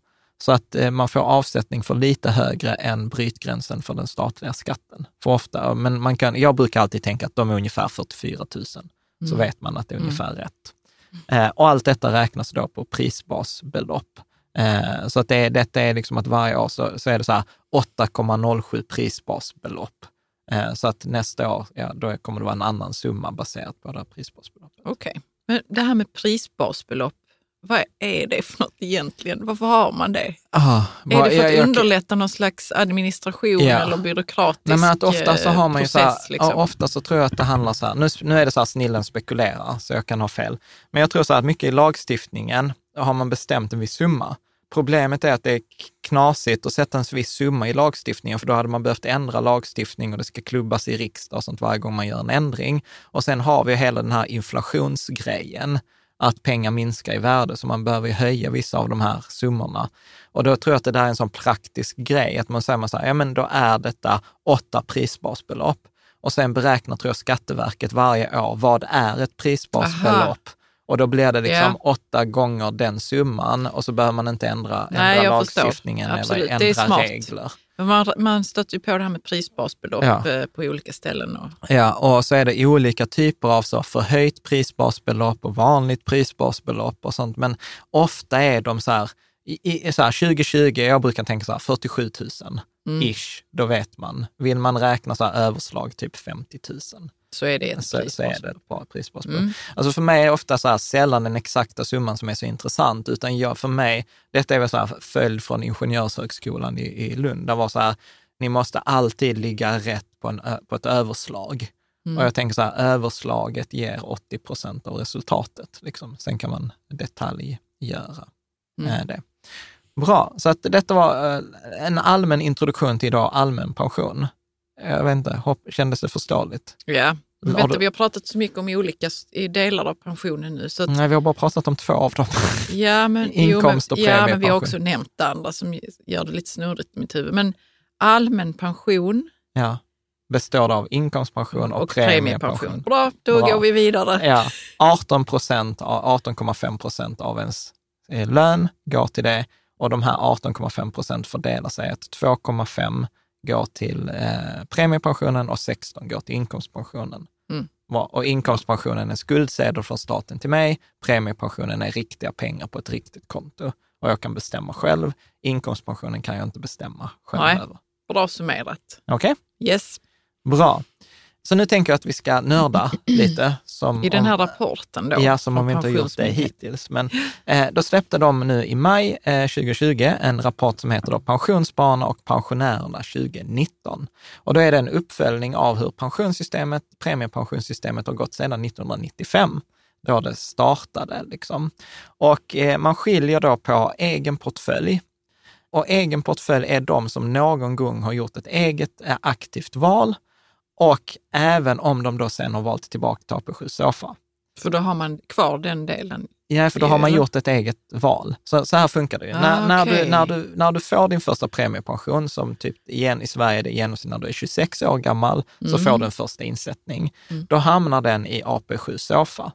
Så att eh, man får avsättning för lite högre än brytgränsen för den statliga skatten. För ofta, men man kan, jag brukar alltid tänka att de är ungefär 44 000. Så Mm. vet man att det är ungefär rätt. Eh, och allt detta räknas då på prisbasbelopp. Eh, så att det, detta är liksom att varje år så, så är det så här 8,07 prisbasbelopp. Eh, så att nästa år, ja, då kommer det vara en annan summa baserat på det här prisbasbeloppet. Okej. Men det här med prisbasbelopp, vad är det för något egentligen? Varför har man det? Ah, Är vad- det för jag- att jag- underlätta någon slags administration Ja. eller byråkratisk Nej, men att ofta så eh, har man ju så här, process? liksom? ofta så tror jag att det handlar så här, nu, nu är det så här snillen spekulerar, så jag kan ha fel. Men jag tror så här att mycket i lagstiftningen har man bestämt en viss summa. Problemet är att det är knasigt att sätta en viss summa i lagstiftningen, för då hade man behövt ändra lagstiftning och det ska klubbas i riksdag och sånt varje gång man gör en ändring. Och sen har vi hela den här inflationsgrejen, att pengar minskar i värde, så man behöver höja vissa av de här summorna. Och då tror jag att det där är en sån praktisk grej, att man säger man så här, ja men då är detta åtta prisbasbelopp. Och sen beräknar, tror jag, Skatteverket varje år, vad är ett prisbasbelopp? Och då blir det liksom Ja. åtta gånger den summan och så behöver man inte ändra, Nej, ändra lagstiftningen eller ändra regler. Men Man, man stöter ju på det här med prisbasbelopp Ja. eh, på olika ställen. Och, Ja, och så är det olika typer av så förhöjt prisbasbelopp och vanligt prisbasbelopp och sånt. Men ofta är de så här, i, i, så här 2020, jag brukar tänka så här 47 000 Mm. ish, då vet man. Vill man räkna så här överslag, typ 50 000, så är det ett så, så är det ett bra prisbasbelopp. Mm. Alltså för mig är ofta så här sällan den exakta summan som är så intressant, utan jag, för mig, detta är väl så här följd från Ingenjörshögskolan i, i Lund, där var så här, ni måste alltid ligga rätt på, en, på ett överslag. Mm. Och jag tänker så här, överslaget ger 80 procent av resultatet. Liksom. Sen kan man detaljgöra Mm. eh, det. Bra, så att detta var eh, en allmän introduktion till idag allmän pension. Jag vet inte, hopp, kändes det förståeligt? Ja, men vänta, du- vi har pratat så mycket om olika delar av pensionen nu. Så att, Nej, vi har bara pratat om två av dem. ja, men, Inkomst och jo, men, ja, men vi har premiepension. också nämnt det andra som gör det lite snurrigt i mitt huvud. Men allmän pension Ja, består av inkomstpension och, och premiepension. premiepension. Bra, då Bra. går vi vidare. Ja, 18 procent, 18,5 procent av ens eh, lön går till det och de här 18,5 procent fördelar sig att 2,5 går till eh, premiepensionen och 16 går till inkomstpensionen. Mm. Och inkomstpensionen är skuldsedel från staten till mig, premiepensionen är riktiga pengar på ett riktigt konto och jag kan bestämma själv. Inkomstpensionen kan jag inte bestämma själv Nej. över. Bra summerat. Okej? Yes. Bra. Så nu tänker jag att vi ska nörda lite. Som I den om- här rapporten då. Ja, som om vi inte har gjort det hittills. Men eh, då släppte de nu i maj eh, 2020 en rapport som heter då Pensionsspararna och pensionärerna 2019. Och då är det en uppföljning av hur pensionssystemet, premiepensionssystemet har gått sedan 1995 då det startade. Liksom. Och eh, man skiljer då på egen portfölj, och egen portfölj är de som någon gång har gjort ett eget eh, aktivt val och även om de då sen har valt tillbaka till AP7 Sofa. För då har man kvar den delen. Ja, för då har man gjort ett eget val. Så, så här funkar det ju. Ah, när, när, du, när, du, när du får din första premiepension, som typ igen i Sverige är det genomsnitt när du är 26 år gammal, så Mm. får du en första insättning. Då hamnar den i AP7 Sofa.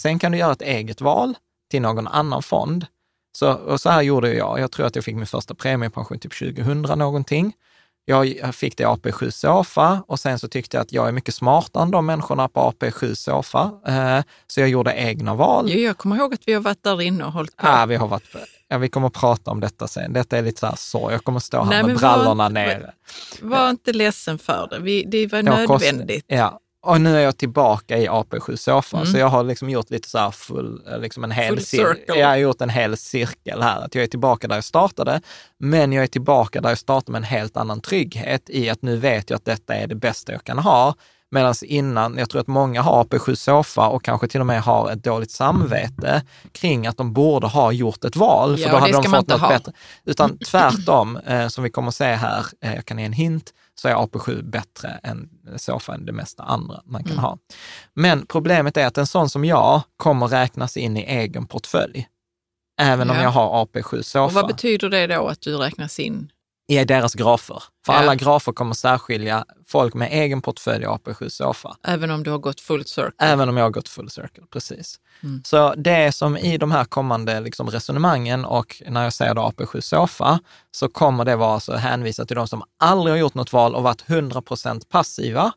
Sen kan du göra ett eget val till någon annan fond. Så, och så här gjorde jag. Jag tror att jag fick min första premiepension typ 2000 någonting. Jag jag fick det i AP7 Sofa och sen så tyckte jag att jag är mycket smartare än de människorna på AP7 Sofa. Eh, så jag gjorde egna val. Jo, jag kommer ihåg att vi har varit där inne och hållit på. Ja, vi har varit, ja, vi kommer att prata om detta sen. Detta är lite så här så. Jag kommer stå här Nej, med brallorna nere. Var inte ledsen för det. Vi, det var Det har kost- nödvändigt. Ja, och nu är jag tillbaka i AP7 Sofa, Mm. så jag har liksom gjort lite så här full, eh, liksom en hel Full cir- circle. Jag har gjort en hel cirkel här, att jag är tillbaka där jag startade, men jag är tillbaka där jag startade med en helt annan trygghet i att nu vet jag att detta är det bästa jag kan ha. Medan innan, jag tror att många har AP7 Sofa och kanske till och med har ett dåligt samvete kring att de borde ha gjort ett val, för Ja, då hade de fått något ha. bättre. Utan tvärtom, eh, som vi kommer att se här, eh, jag kan ge en hint, så är AP7 bättre än Sofa än det mesta andra man Mm. kan ha. Men problemet är att en sån som jag kommer räknas in i egen portfölj. Även om Ja. jag har AP7 Och Sofa vad betyder det då att du räknas in? I deras grafer. För Ja. alla grafer kommer särskilja folk med egen portfölj och AP7 Sofa. Även om du har gått full circle? Även om jag har gått full circle, precis. Mm. Så det som i de här kommande liksom resonemangen och när jag säger då AP7 Sofa, så kommer det vara så hänvisa till de som aldrig har gjort något val och varit 100% passiva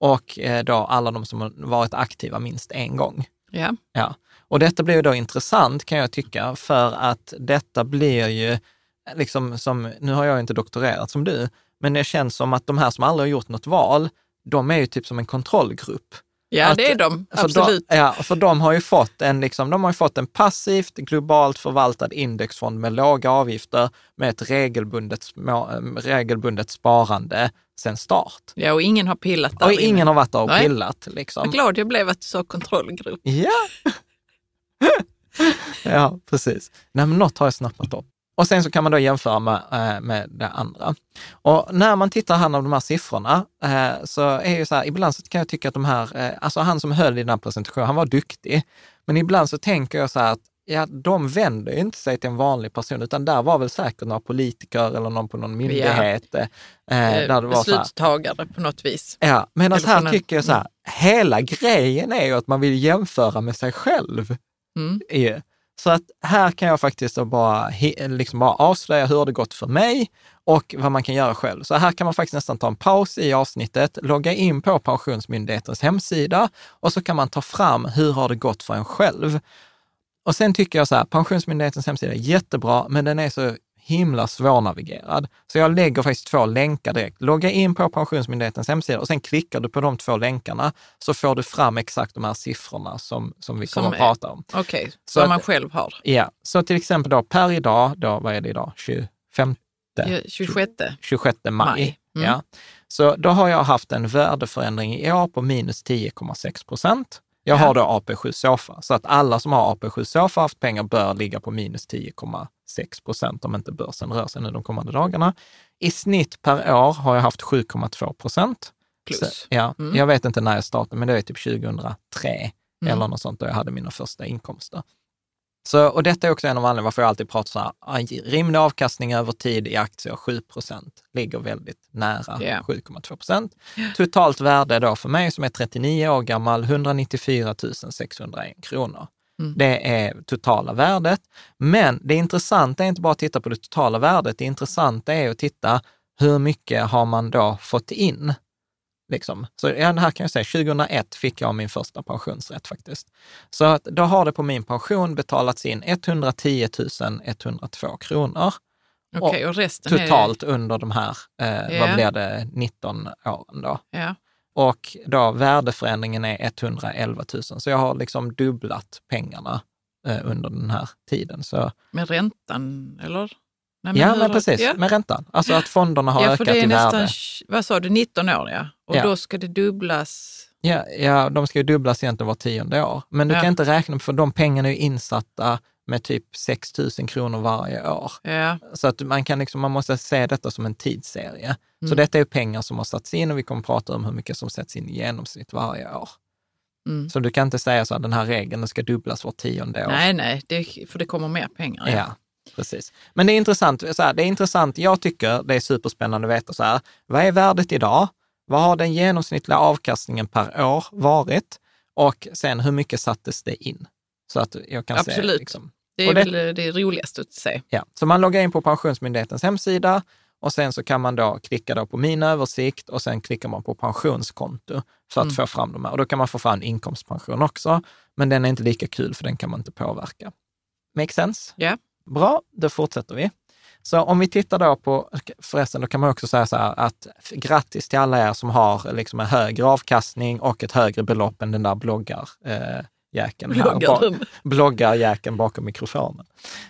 och eh, då alla de som har varit aktiva minst en gång. Ja. Ja, och detta blir ju då intressant kan jag tycka, för att detta blir ju liksom som, nu har jag inte doktorerat som du, men det känns som att de här som aldrig har gjort något val, de är ju typ som en kontrollgrupp. Ja, Att- det är de. Absolut. De, ja, för de har ju fått en, liksom, de har fått en passivt, globalt förvaltad indexfond med låga avgifter med ett regelbundet, regelbundet sparande sen start. Ja, och ingen har pillat där Och inne. ingen har varit där och Nej. pillat. Liksom. Vad glad jag blev att du sa kontrollgrupp. Ja, ja precis. Nej, men något har jag snappat upp. Och sen så kan man då jämföra med, eh, med det andra. Och när man tittar här på de här siffrorna, eh, så är ju så här, ibland så kan jag tycka att de här, eh, alltså han som höll i den här presentationen, han var duktig. Men ibland så tänker jag så här att ja, de vänder ju inte sig till en vanlig person, utan där var väl säkert några politiker eller någon på någon myndighet. Eh, Eh, där det var Beslutstagare på något vis. Ja, medan Eller här en- tycker jag så här, hela grejen är ju att man vill jämföra med sig själv. Mm. Är- så att här kan jag faktiskt då bara, liksom bara avslöja hur det gått för mig och vad man kan göra själv. Så här kan man faktiskt nästan ta en paus i avsnittet, logga in på Pensionsmyndighetens hemsida och så kan man ta fram hur har det gått för en själv. Och sen tycker jag så här, Pensionsmyndighetens hemsida är jättebra, men den är så himla svårnavigerad. Så jag lägger faktiskt två länkar direkt. Logga in på Pensionsmyndighetens hemsida och sen klickar du på de två länkarna så får du fram exakt de här siffrorna som, som vi Som kommer att är- prata om. Okej, Så som att- man själv har. Ja, så till exempel då per idag, då, vad är det idag, 25, Ja, 26. 26 maj. Maj. Mm. Ja. Så då har jag haft en värdeförändring i år på minus 10,6 procent. Jag Ja. har då AP7 Sofa, så att alla som har AP7 Sofa haft pengar bör ligga på minus 10,6 procent om inte börsen rör sig nu de kommande dagarna. I snitt per år har jag haft 7,2 procent. Plus. Så, ja, Mm. jag vet inte när jag startade, men det är typ 2003 Mm. eller något sånt då jag hade mina första inkomster. Så, och detta är också en av anledningarna varför jag alltid pratar så här, rimlig avkastning över tid i aktier, 7 procent, ligger väldigt nära Ja. 7,2 procent. Totalt värde då för mig som är 39 år gammal, 194 601 kronor. Mm. Det är totala värdet. Men det intressanta är inte bara att titta på det totala värdet, det intressanta är att titta hur mycket har man då fått in? Liksom. Så ja, här kan jag säga, 2001 fick jag min första pensionsrätt faktiskt. Så att då har det på min pension betalats in 110 102 kronor Okej, och resten totalt under de här, eh, Ja. vad blir det, 19 åren då. är... Ja. Och då värdeförändringen är 111 000, så jag har liksom dubblat pengarna eh, under den här tiden. Så, Med räntan, eller? Nej, ja, hur- men precis, Ja, med räntan. Alltså att fonderna har ja ökat i nästan, värde. tj- vad sa du, 19 år ja. Och Ja. då ska det dubblas. Ja, ja, de ska ju dubblas egentligen var tionde år. Men du Ja. kan inte räkna, för de pengarna är ju insatta med typ 6 000 kronor varje år. Ja. Så att man, kan liksom, man måste se detta som en tidsserie. Så Mm. detta är pengar som har satts in och vi kommer prata om hur mycket som sätts in i genomsnitt varje år. Mm. Så du kan inte säga så att den här regeln ska dubblas var tionde år. Nej, nej, det, för det kommer mer pengar. Ja, precis. Men det är intressant. Så här, det är intressant. Jag tycker det är superspännande att veta så här. Vad är värdet idag? Vad har den genomsnittliga avkastningen per år varit? Och sen hur mycket sattes det in? Så att jag kan se. Absolut. Liksom, Det är det- väl det roligaste att se. ja. Så man loggar in på Pensionsmyndighetens hemsida och sen så kan man då klicka då på min översikt och sen klickar man på pensionskonto för att Mm. få fram de här. Och då kan man få fram inkomstpension också, men den är inte lika kul för den kan man inte påverka. Make sense? Ja. Bra, då fortsätter vi. Så om vi tittar då på, förresten, då kan man också säga så här att grattis till alla er som har liksom en högre avkastning och ett högre belopp än den där bloggar. Eh, jäkeln här. Bloggarjäkeln bakom mikrofonen.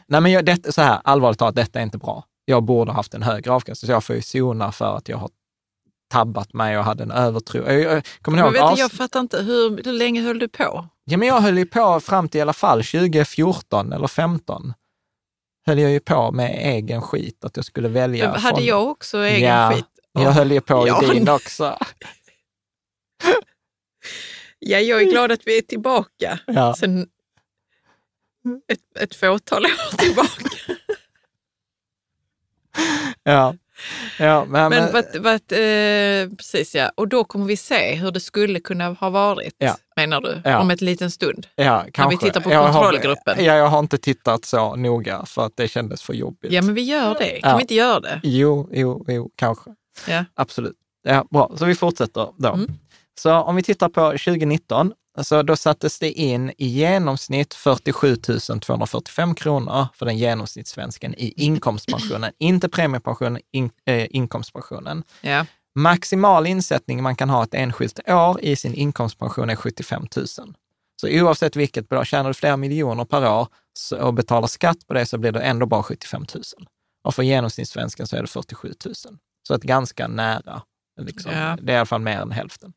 Nej, men jag, det, så här, allvarligt talat, detta är inte bra. Jag borde ha haft en högre avkastning, så jag får ju sona för att jag har tabbat mig och hade en övertro. Jag, jag, kommer Men ihåg? vet du, jag fattar inte, hur, hur länge höll du på? Ja, men jag höll ju på fram till i alla fall 2014 eller 15 höll jag ju på med egen skit, att jag skulle välja. hade från- jag också egen Ja, skit? Jag höll ju på Ja. i din också. Ja, jag är glad att vi är tillbaka Ja. sen ett, ett fåtal år tillbaka. Ja. Ja, men, Men vad, vad, eh, precis ja, och då kommer vi se hur det skulle kunna ha varit, Ja. menar du, Ja. om en liten stund. ja, kanske. tittar på Jag har- kontrollgruppen. Ja, jag har inte tittat så noga för att det kändes för jobbigt. Ja, men vi gör det. Kan Ja. vi inte göra det? Jo, jo, jo, kanske. Ja. Absolut. Ja, bra, så vi fortsätter då. Mm. Så om vi tittar på 2019, så då sattes det in i genomsnitt 47 245 kronor för den genomsnittssvensken i inkomstpensionen. Inte premiepensionen, in, eh, inkomstpensionen. Ja. Maximal insättning man kan ha ett enskilt år i sin inkomstpension är 75 000. Så oavsett vilket belopp, tjänar du flera miljoner per år och betalar skatt på det så blir det ändå bara 75 000. Och för genomsnittssvensken så är det 47 000. Så ett ganska nära, liksom, Ja. det är i alla fall mer än hälften.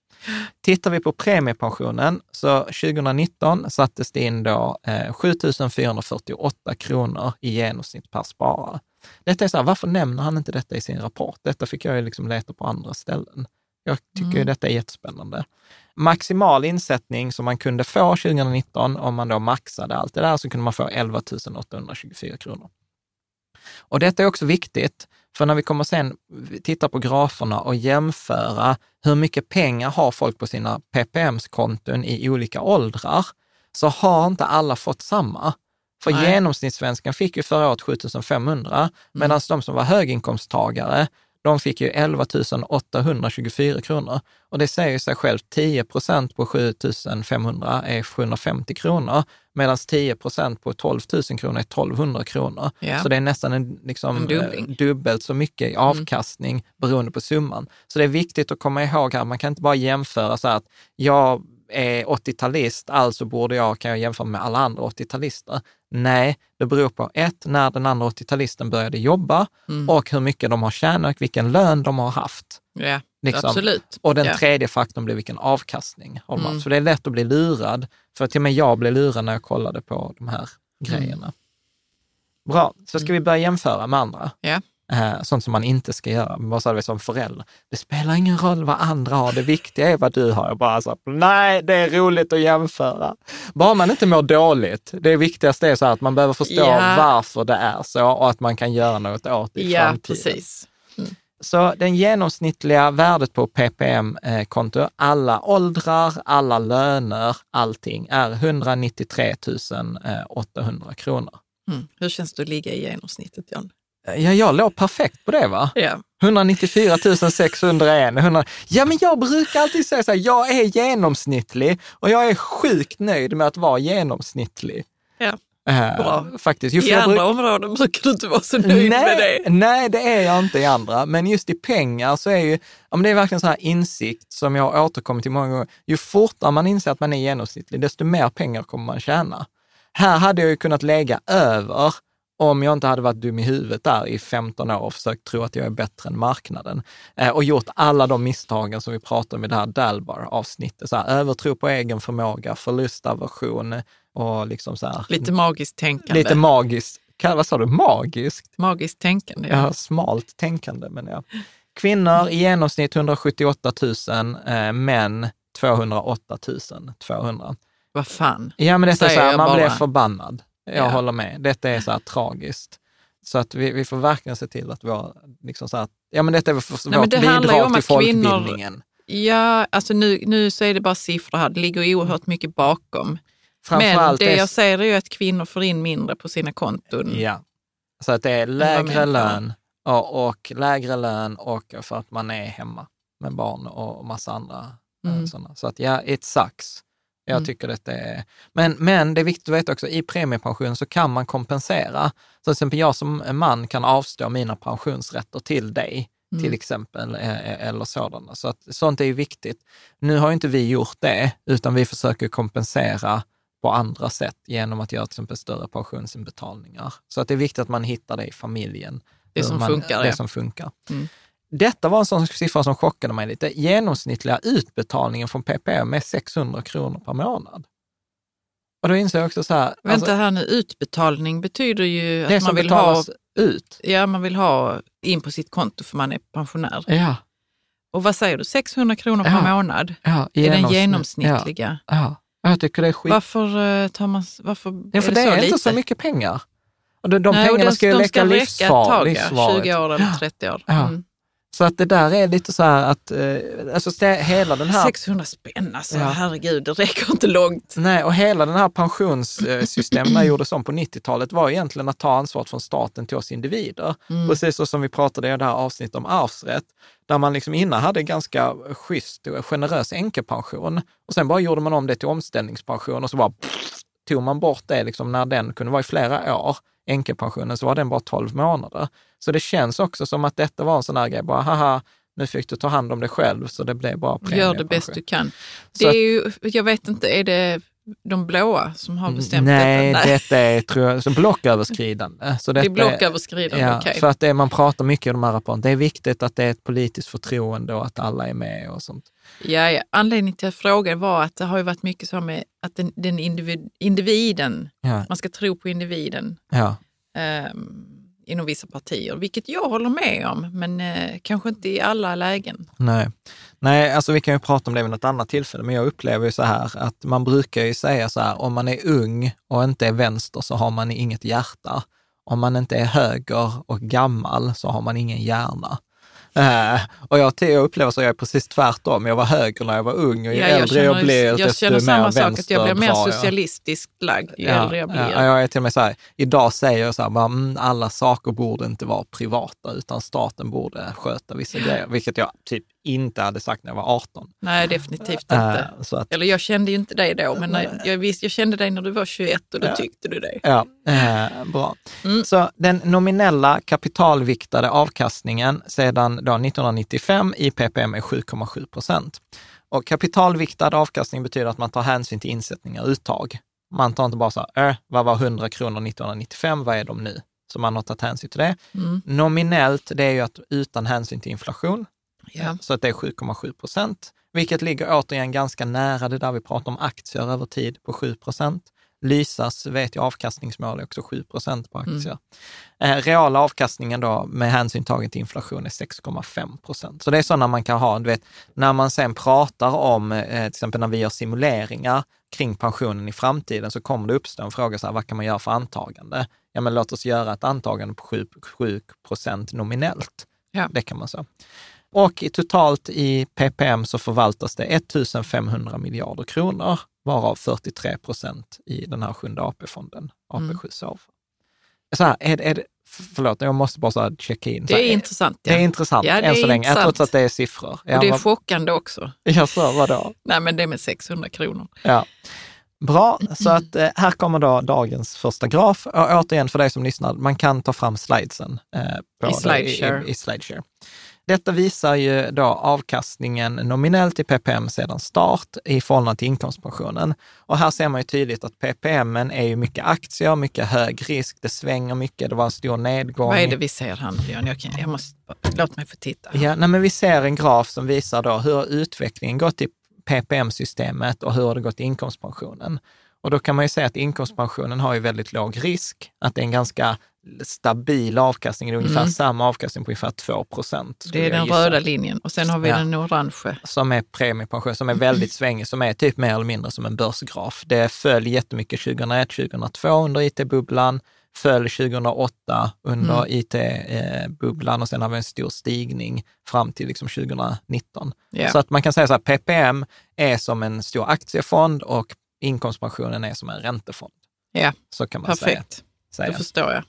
Tittar vi på premiepensionen, så 2019 sattes det in då eh, 7 448 kronor i genomsnitt per sparare. Detta är så här, varför nämner han inte detta i sin rapport? Detta fick jag ju liksom leta på andra ställen. Jag tycker ju detta är jättespännande. Maximal insättning som man kunde få 2019, om man då maxade allt det där, så kunde man få 11 824 kronor. Och detta är också viktigt, för när vi kommer sen titta på graferna och jämföra hur mycket pengar har folk på sina PPM-konton i olika åldrar, så har inte alla fått samma. För Nej. genomsnittssvenskan fick ju förra året 7500, medan de som var höginkomsttagare, de fick ju 11 824 kronor. Och det säger sig självt, 10 procent på 7 500 är 750 kronor, medan 10 procent på 12 000 kronor är 1200 kronor. Ja. Så det är nästan en, liksom, En dubbling. eh, dubbelt så mycket i avkastning beroende på summan. Så det är viktigt att komma ihåg här, man kan inte bara jämföra så här att jag är 80-talist, alltså borde jag, kan jag jämföra med alla andra 80-talister. Nej, det beror på ett, när den andra 80-talisten började jobba Mm. och hur mycket de har tjänat, vilken lön de har haft. Ja, Liksom. absolut. Och den ja. tredje faktorn blir vilken avkastning har de haft. Mm. Så det är lätt att bli lurad, för till och med jag blev lurad när jag kollade på de här grejerna. Bra, så ska vi börja jämföra med andra. Ja. Eh, sånt som man inte ska göra. Men vad sa vi som förälder? Det spelar ingen roll vad andra har, det viktiga är vad du har. Jag bara så, nej, det är roligt att jämföra. Bara man inte mår dåligt. Det viktigaste är så att man behöver förstå Ja. varför det är så och att man kan göra något åt det i Ja, framtiden. precis. Så den genomsnittliga värdet på PPM-konto, alla åldrar, alla löner, allting, är 193 800 kronor. Mm. Hur känns det att ligga i genomsnittet, John? Ja, jag låg perfekt på det va? Ja. 194 601. 100. Ja, men jag brukar alltid säga så här, jag är genomsnittlig och jag är sjukt nöjd med att vara genomsnittlig. Ja. Eh, Bra. Faktiskt. För I andra bruk- områden brukar du inte vara så nöjd nej, med det. Nej, det är jag inte i andra. Men just i pengar så är ju, ja, men det är verkligen så här insikt som jag har återkommit till många gånger. Ju fortare man inser att man är genomsnittlig, desto mer pengar kommer man tjäna. Här hade jag ju kunnat lägga över om jag inte hade varit dum i huvudet där i 15 år och försökt tro att jag är bättre än marknaden. Eh, och gjort alla de misstagen som vi pratade om i det här Dalbar-avsnittet. Så här, övertro på egen förmåga, förlustaversion, och liksom så här, Lite magiskt tänkande. lite magiskt. Vad sa du? Magiskt? magiskt tänkande. Ja, smalt tänkande men ja. Kvinnor i genomsnitt 178 000, eh, män 208 200. Vad fan. Ja, men detta är så här, man bara. blir förbannad. Jag Ja. håller med. Detta är så här tragiskt. Så att vi, vi får verkligen se till att vår, liksom så här, ja men detta är för, men vårt bidrag till att kvinnor- folkbildningen. Ja, alltså nu, nu så är det bara siffror här. Det ligger oerhört mycket bakom. Men det är- jag säger är ju att kvinnor får in mindre på sina konton. Ja. Så att det är lägre lön och, och lägre lön och för att man är hemma med barn och massa andra mm. Mm. sådana. Så att ja, it sucks. Jag Mm. tycker detta är... Men, men det är viktigt att veta också, i premiepension så kan man kompensera. Så till exempel jag som man kan avstå mina pensionsrätter till dig, Mm. till exempel, eh, eller sådana. Så att sånt är ju viktigt. Nu har inte vi gjort det, utan vi försöker kompensera på andra sätt genom att göra till exempel större pensionsinbetalningar. Så att det är viktigt att man hittar det i familjen. Det som man, funkar, Det ja. som funkar. Mm. Detta var en sån siffra som chockade mig lite. Genomsnittliga utbetalningen från PPM är 600 kronor per månad. Och då inser jag också så här, Vänta alltså, här nu, utbetalning betyder ju att man vill, ha, ut. ja, man vill ha in på sitt konto för man är pensionär. Ja, Och vad säger du, 600 kronor per Ja. månad ja, är den genomsnitt- genomsnittliga? Ja, ja. jag tycker det är skit. Varför eh, tar man, varför Ja, för är det, det, är lite? inte så mycket pengar. Och de, de Nej, och pengarna den- ska ju de räcka ett livsfar, tag, ja. livsvaret. 20 år eller Ja. 30 år. Mm. Så att det där är lite så här att, eh, alltså hela den här 600 spänn alltså, Ja. herregud, det räcker inte långt. Nej, och hela den här pensionssystemet när jag gjorde om på 90-talet var egentligen att ta ansvaret från staten till oss individer. Mm. Precis så som vi pratade i det här avsnittet om arvsrätt, där man liksom innan hade ganska schysst och generös änkepension och sen bara gjorde man om det till omställningspension och så bara pff, tog man bort det liksom när den kunde vara i flera år, änkepensionen, så var den bara 12 månader. Så det känns också som att detta var en sån här grej, bara haha, nu fick du ta hand om det själv så det blev bara Gör premiepension. det bäst du kan. Det är ju, jag vet inte, är det de blåa som har bestämt Nej, detta? detta är tror jag, så blocköverskridande. Så det är detta blocköverskridande, Ja, okej. för att det, man pratar mycket i de här rapporterna. Det är viktigt att det är ett politiskt förtroende och att alla är med och sånt. Ja, ja. Anledningen till att jag frågade var att det har ju varit mycket så med att den, den individ, individen, Ja, man ska tro på individen ja. ehm, inom vissa partier, vilket jag håller med om, men eh, kanske inte i alla lägen. Nej. Nej, alltså vi kan ju prata om det vid något annat tillfälle, men jag upplever ju så här att man brukar ju säga så här, om man är ung och inte är vänster så har man inget hjärta. Om man inte är höger och gammal så har man ingen hjärna. Eh, och jag, jag upplever så, jag är precis tvärtom. Jag var höger när jag var ung och ju Ja, jag äldre jag känner, blir, jag desto känner mer samma sak, att jag blir mer jag. socialistiskt lagd ju Ja, äldre jag blir. Ja, jag är till och med så här, idag säger jag så här, mm, alla saker borde inte vara privata, utan staten borde sköta vissa grejer, vilket jag typ inte hade sagt när jag var 18. Nej, definitivt inte. Eh, så att, Eller jag kände ju inte dig då, men när, jag, visst, jag kände dig när du var 21 och då Ja. tyckte du det. ja, eh, bra. Mm. Så den nominella kapitalviktade avkastningen sedan då 1995 i ppm är 7,7 procent. Och kapitalviktad avkastning betyder att man tar hänsyn till insättningar och uttag. Man tar inte bara så här, äh, vad var 100 kronor 1995, vad är de nu? Så man har tagit hänsyn till det. Mm. Nominellt, det är ju att utan hänsyn till inflation, Ja. så att det är 7,7 procent, vilket ligger återigen ganska nära det där vi pratar om aktier över tid på 7 procent. Lysas vet jag avkastningsmål är också 7 procent på aktier. Eh, reala avkastningen då med hänsyn tagen till inflation är 6,5 procent. Så det är sådana man kan ha, du vet, när man sen pratar om, eh, till exempel när vi gör simuleringar kring pensionen i framtiden, så kommer det uppstå en fråga, så här, vad kan man göra för antagande? Ja, men låt oss göra ett antagande på 7, 7 procent nominellt. Ja. Det kan man säga. Och i, totalt i PPM så förvaltas det 1500 miljarder kronor, varav 43 procent i den här sjunde AP-fonden, AP7 SOF. Så här, är, är det, förlåt, jag måste bara så checka in. Så Det här, är intressant. det är intressant Ja, det än är så länge, intressant. trots att det är siffror. Ja, Och det är vad- chockande också. jag sa vadå? Nej, men det med 600 kronor. Ja. Bra, så att eh, här kommer då dagens första graf. Och återigen för dig som lyssnar, man kan ta fram slidesen. Eh, på I det- SlideShare. I, i SlideShare. Detta visar ju då avkastningen nominellt i PPM sedan start i förhållande till inkomstpensionen. Och här ser man ju tydligt att PPM är ju mycket aktier, mycket hög risk, det svänger mycket, det var en stor nedgång. Vad är det vi ser här nu? Jag, kan, jag måste, låt mig få titta. Ja, nej, men vi ser en graf som visar då hur utvecklingen gått i PPM-systemet och hur har det gått i inkomstpensionen. Och då kan man ju säga att inkomstpensionen har ju väldigt låg risk, att det är en ganska stabil avkastning, det är ungefär Mm. samma avkastning på ungefär 2 procent. Det är den röda linjen och sen har vi Ja. den orange. Som är premiepension, som är väldigt svängig, som är typ mer eller mindre som en börsgraf. Det föll jättemycket 2001, 2002 under IT-bubblan, föll 2008 under Mm. IT-bubblan och sen har vi en stor stigning fram till liksom 2019. Ja. Så att man kan säga så här, PPM är som en stor aktiefond och inkomstpensionen är som en räntefond. Ja, Så kan man säga. perfekt. Då förstår jag.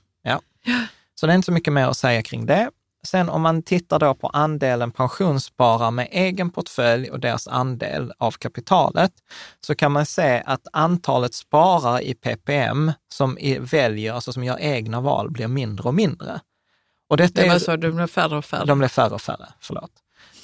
Så det är inte så mycket mer att säga kring det. Sen om man tittar då på andelen pensionssparare med egen portfölj och deras andel av kapitalet, så kan man se att antalet sparare i PPM som väljer, alltså som gör egna val, blir mindre och mindre. Och detta Det är, var så, det blev färre och färre. de blir färre och färre, förlåt.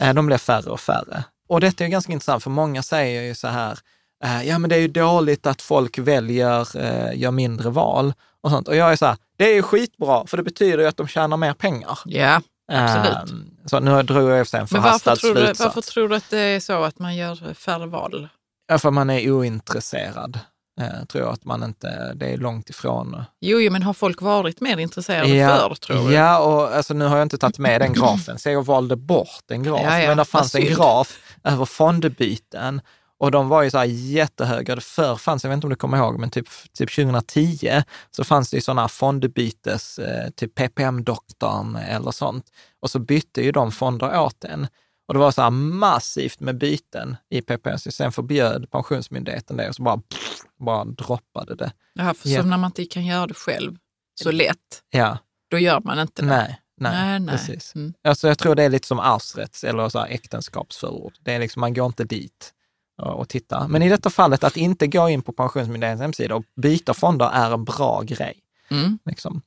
Eh, De blir färre och färre. Och detta är ganska intressant, för många säger ju så här, eh, ja men det är ju dåligt att folk väljer, eh, gör mindre val och sånt. Och jag är så här, det är ju skitbra, för det betyder ju att de tjänar mer pengar. Ja, absolut. Eh, Så nu drog jag en Men varför förhastad tror, du, slutsats. varför tror du att det är så att man gör färre val? Ja, för man är ointresserad. Eh, tror jag att man inte, det är långt ifrån. Jo, jo, men har folk varit mer intresserade Ja, förr, tror du? Ja, och alltså, nu har jag inte tagit med den grafen, så jag valde bort en graf. Ja, ja, men det fanns en graf över fondbyten och de var ju så här jättehöga. Förr fanns, jag vet inte om du kommer ihåg, men typ, typ 2010 så fanns det ju sådana fondbytes, eh, typ PPM-doktorn eller sånt. Och så bytte ju de fonder åt en. Och det var så här massivt med byten i PPM. Så sen förbjöd Pensionsmyndigheten det och så bara, pff, bara droppade det. Jaha, för Ja. så när man inte kan göra det själv så lätt, Ja, då gör man inte det. nej, nej, nej, nej. precis. Mm. Alltså jag tror det är lite som arvsrätts eller så här äktenskapsförord. Det är liksom, man går inte dit och, tittar. Men i detta fallet, att inte gå in på Pensionsmyndighetens hemsida och byta fonder är en bra grej. Mm. Liksom.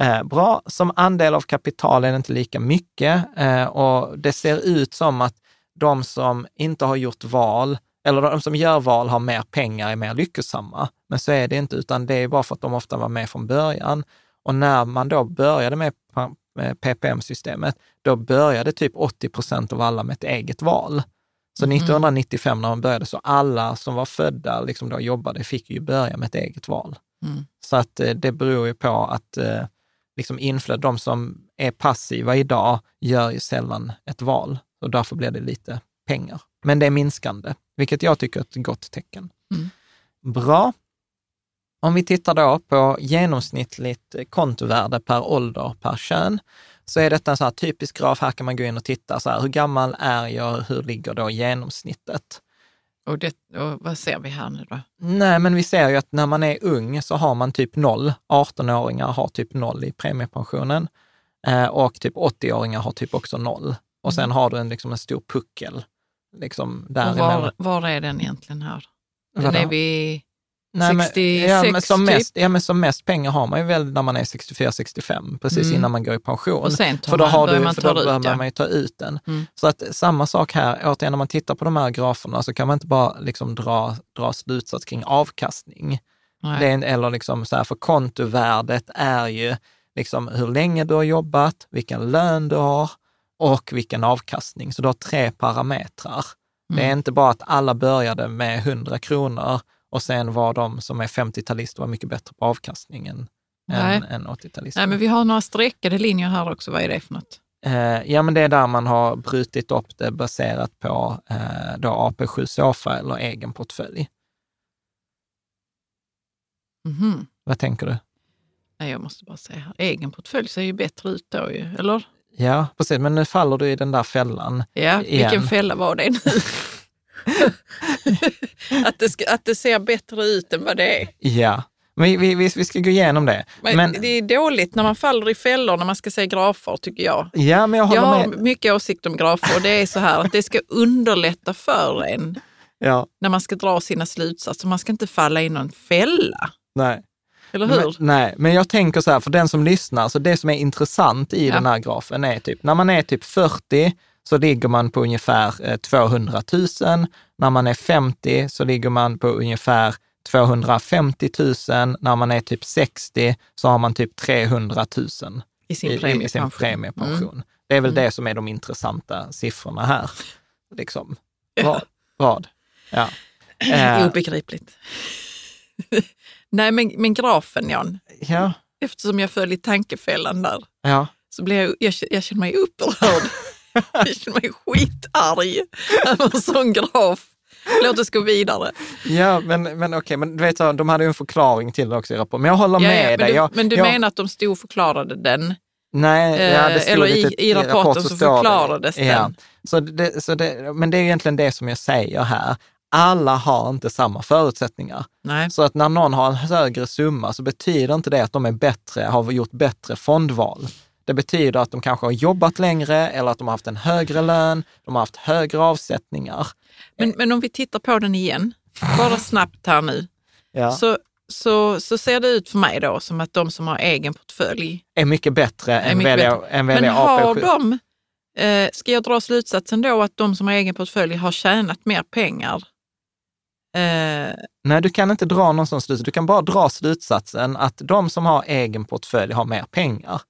Eh, bra, som andel av kapital är det inte lika mycket eh, och det ser ut som att de som inte har gjort val, eller de som gör val har mer pengar, är mer lyckosamma. Men så är det inte, utan det är bara för att de ofta var med från början. Och när man då började med PPM-systemet, då började typ 80 procent av alla med ett eget val. Så 1995 när man började, så alla som var födda, liksom då jobbade, fick ju börja med ett eget val. Mm. Så att eh, det beror ju på att eh, liksom inflöde, de som är passiva idag gör ju sällan ett val och därför blir det lite pengar. Men det är minskande, vilket jag tycker är ett gott tecken. Mm. Bra. Om vi tittar då på genomsnittligt kontovärde per ålder per kön, så är detta en så här typisk graf. Här kan man gå in och titta, så här, hur gammal är jag, hur ligger då genomsnittet? Och, det, och vad ser vi här nu då? Nej, men vi ser ju att när man är ung så har man typ noll. 18-åringar har typ noll i premiepensionen eh, och typ 80-åringar har typ också noll. Och sen har du en, liksom en stor puckel liksom var, var är den egentligen här? Den Vadå? är vi... Nej, men, 66 ja, men som typ? mest, ja, men som mest pengar har man ju väl när man är 64-65, precis Mm. innan man går i pension. Och sen för då, man- har börjar du, man för då ut, behöver ja. man ju ta ut den. Mm. Så att samma sak här, återigen när man tittar på de här graferna så kan man inte bara liksom dra, dra slutsats kring avkastning. Nej. Det är eller liksom så här, för kontovärdet är ju liksom hur länge du har jobbat, vilken lön du har och vilken avkastning. Så du har tre parametrar. Det är Mm. inte bara att alla började med 100 kronor och sen var de som är 50-talister var mycket bättre på avkastningen Nej. än, än 80-talister. Nej, men vi har några streckade linjer här också. Vad är det för något? Eh, ja, men det är där man har brutit upp det baserat på eh, då AP7 Sofa eller egen portfölj. Mhm. Vad tänker du? Nej, jag måste bara säga här. Egen portfölj ser ju bättre ut då ju, eller? Ja, precis, men nu faller du i den där fällan. Ja, Igen. vilken fälla var det nu? att, det ska, att det ser bättre ut än vad det är. Ja, vi, vi, vi, vi ska gå igenom det. Men, Men, det är dåligt när man faller i fällor när man ska se grafer, tycker jag. ja, men jag håller Jag har med. mycket åsikt om grafer och det är så här att det ska underlätta för en Ja, när man ska dra sina slutsatser. Man ska inte falla i någon fälla, nej. eller hur? Men, nej, men jag tänker så här, för den som lyssnar, så det som är intressant i Ja. den här grafen är typ, när man är typ 40 så ligger man på ungefär eh, 200 000. När man är 50 så ligger man på ungefär 250 000. När man är typ 60 så har man typ 300 000 I sin i, i sin premiepension. premiepension. Det är väl Mm. det som är de intressanta siffrorna här. Liksom. Vad? vad? Ja. Mm. Eh, Obegripligt. Nej, men, men grafen Jan, Ja, eftersom jag föll i tankefällan där, ja. så blev jag, jag, jag känner mig upprörd. jag känner mig skitarg över en sån graf. Låt oss gå vidare. Ja, men, men okej, men du vet, så, de hade ju en förklaring till det också i rapporten. Men jag håller Ja, med ja, men dig. du, Jag, men du jag, menar att de stod och förklarade den? Nej, ja, det Eh, stod eller lite i- i rapporten så står det. förklarades ja. den. Så det, så det, men det är egentligen det som jag säger här. Alla har inte samma förutsättningar. Nej. Så att när någon har en högre summa så betyder inte det att de är bättre, har gjort bättre fondval. Det betyder att de kanske har jobbat längre eller att de har haft en högre lön, de har haft högre avsättningar. Men, men om vi tittar på den igen, bara snabbt här nu, Ja. så, så, så ser det ut för mig då som att de som har egen portfölj Är mycket bättre är än mycket välja, bättre. än Men har AP7. de, eh, ska jag dra slutsatsen då att de som har egen portfölj har tjänat mer pengar? Eh, Nej, du kan inte dra någon sån slutsats. Du kan bara dra slutsatsen att de som har egen portfölj har mer pengar.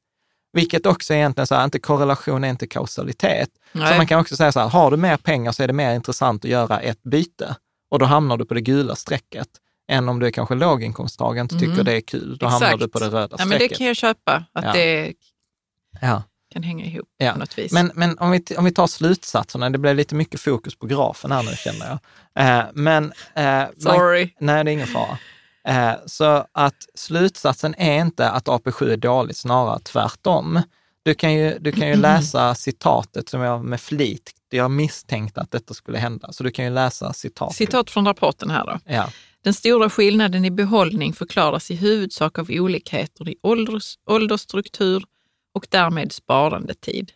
Vilket också egentligen så här, inte korrelation är inte kausalitet. Så nej. man kan också säga så här, har du mer pengar så är det mer intressant att göra ett byte. Och då hamnar du på det gula strecket. Än om du är kanske låginkomsttagare och inte tycker Mm. det är kul. Då hamnar Exakt. du på det röda ja, men det strecket. kan jag köpa, att Ja. det ja. kan hänga ihop Ja. på något vis. Men, men om, vi, om vi tar slutsatserna, det blev lite mycket fokus på grafen här nu känner jag. Eh, men, eh, man, Sorry. nej, det är ingen fara. Eh, så att slutsatsen är inte att AP7 är dåligt, snarare tvärtom. Du kan ju, du kan ju läsa citatet som jag med flit, jag misstänkte att detta skulle hända, så du kan ju läsa citatet. Citat från rapporten här då. Ja. Den stora skillnaden i behållning förklaras i huvudsak av olikheter i ålders, åldersstruktur och därmed sparandetid.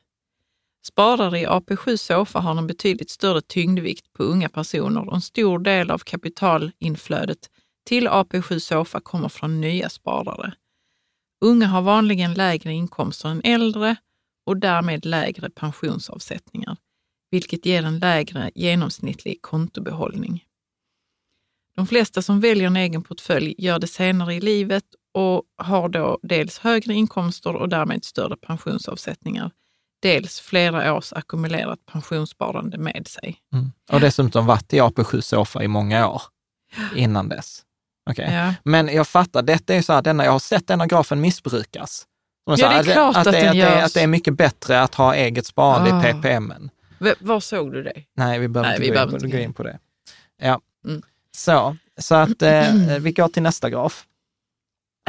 Sparare i AP7 Sofa har en betydligt större tyngdvikt på unga personer och en stor del av kapitalinflödet till AP7 Sofa kommer från nya sparare. Unga har vanligen lägre inkomster än äldre och därmed lägre pensionsavsättningar, vilket ger en lägre genomsnittlig kontobehållning. De flesta som väljer en egen portfölj gör det senare i livet och har då dels högre inkomster och därmed större pensionsavsättningar, dels flera års ackumulerat pensionssparande med sig. Mm. Och dessutom varit i AP7 Sofa i många år innan dess. Okej. Ja. Men jag fattar, detta är så här, denna, jag har sett denna grafen missbrukas. Jag Ja, sa, det är klart att det, den att, det, görs. att det är mycket bättre att ha eget sparande Ah. i PPM. V- var såg du det? Nej, vi behöver Nej, inte, vi gå, in, inte gå gå in på det. Ja. Mm. Så, så att eh, vi går till nästa graf.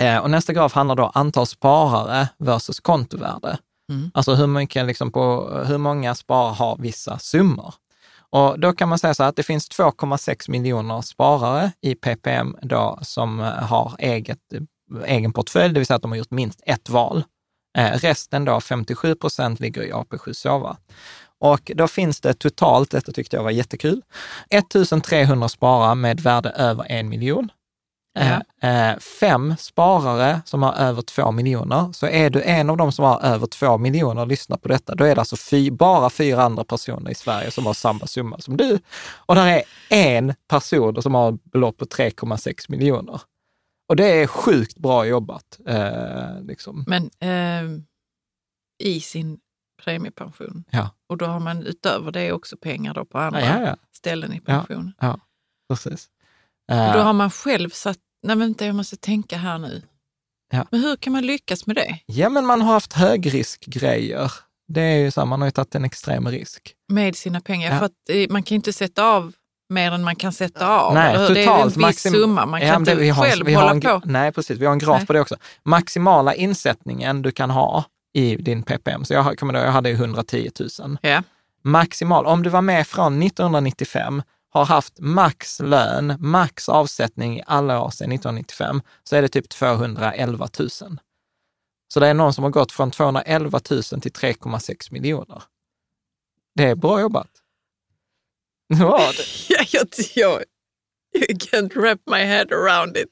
Eh, och nästa graf handlar då antal sparare versus kontovärde. Mm. Alltså hur, mycket, liksom på, hur många sparare har vissa summor. Och då kan man säga så här att det finns 2,6 miljoner sparare i PPM då som eh, har eget, eh, egen portfölj, det vill säga att de har gjort minst ett val. Eh, resten då, 57 procent, ligger i AP7 Sova. Och då finns det totalt, detta tyckte jag var jättekul, 1300 sparare med värde över en miljon. Ja. Eh, eh, fem sparare som har över två miljoner. Så är du en av dem som har över två miljoner och lyssnar på detta, då är det alltså fy, bara fyra andra personer i Sverige som har samma summa som du. Och där är en person som har ett belopp på 3,6 miljoner. Och det är sjukt bra jobbat. Eh, liksom. Men eh, i sin premiepension. Ja. Och då har man utöver det också pengar då på andra Ja, ja, ja. ställen i Ja. pensionen. Precis. Och Eh, då har man själv satt, nej vänta jag måste tänka här nu. Ja. Men hur kan man lyckas med det? Ja, men man har haft högriskgrejer. Det är ju så, man har ju tagit en extrem risk. Med sina pengar? Ja. För att eh, man kan inte sätta av mer än man kan sätta av. Nej, eller hur? det är totalt. en viss summa, man kan Ja, det- inte vi har, själv vi har hålla en, på. Nej, precis. Vi har en graf Nej. på det också. Maximala insättningen du kan ha i din PPM, så jag, kommer ihåg, jag hade ju 110 000. Ja. Maximal, om du var med från 1995, har haft max lön, max avsättning i alla år sedan 1995, så är det typ 211 000. Så det är någon som har gått från 211 000 till 3,6 miljoner. Det är bra jobbat. Det. Ja, jag, jag, you can't wrap my head around it.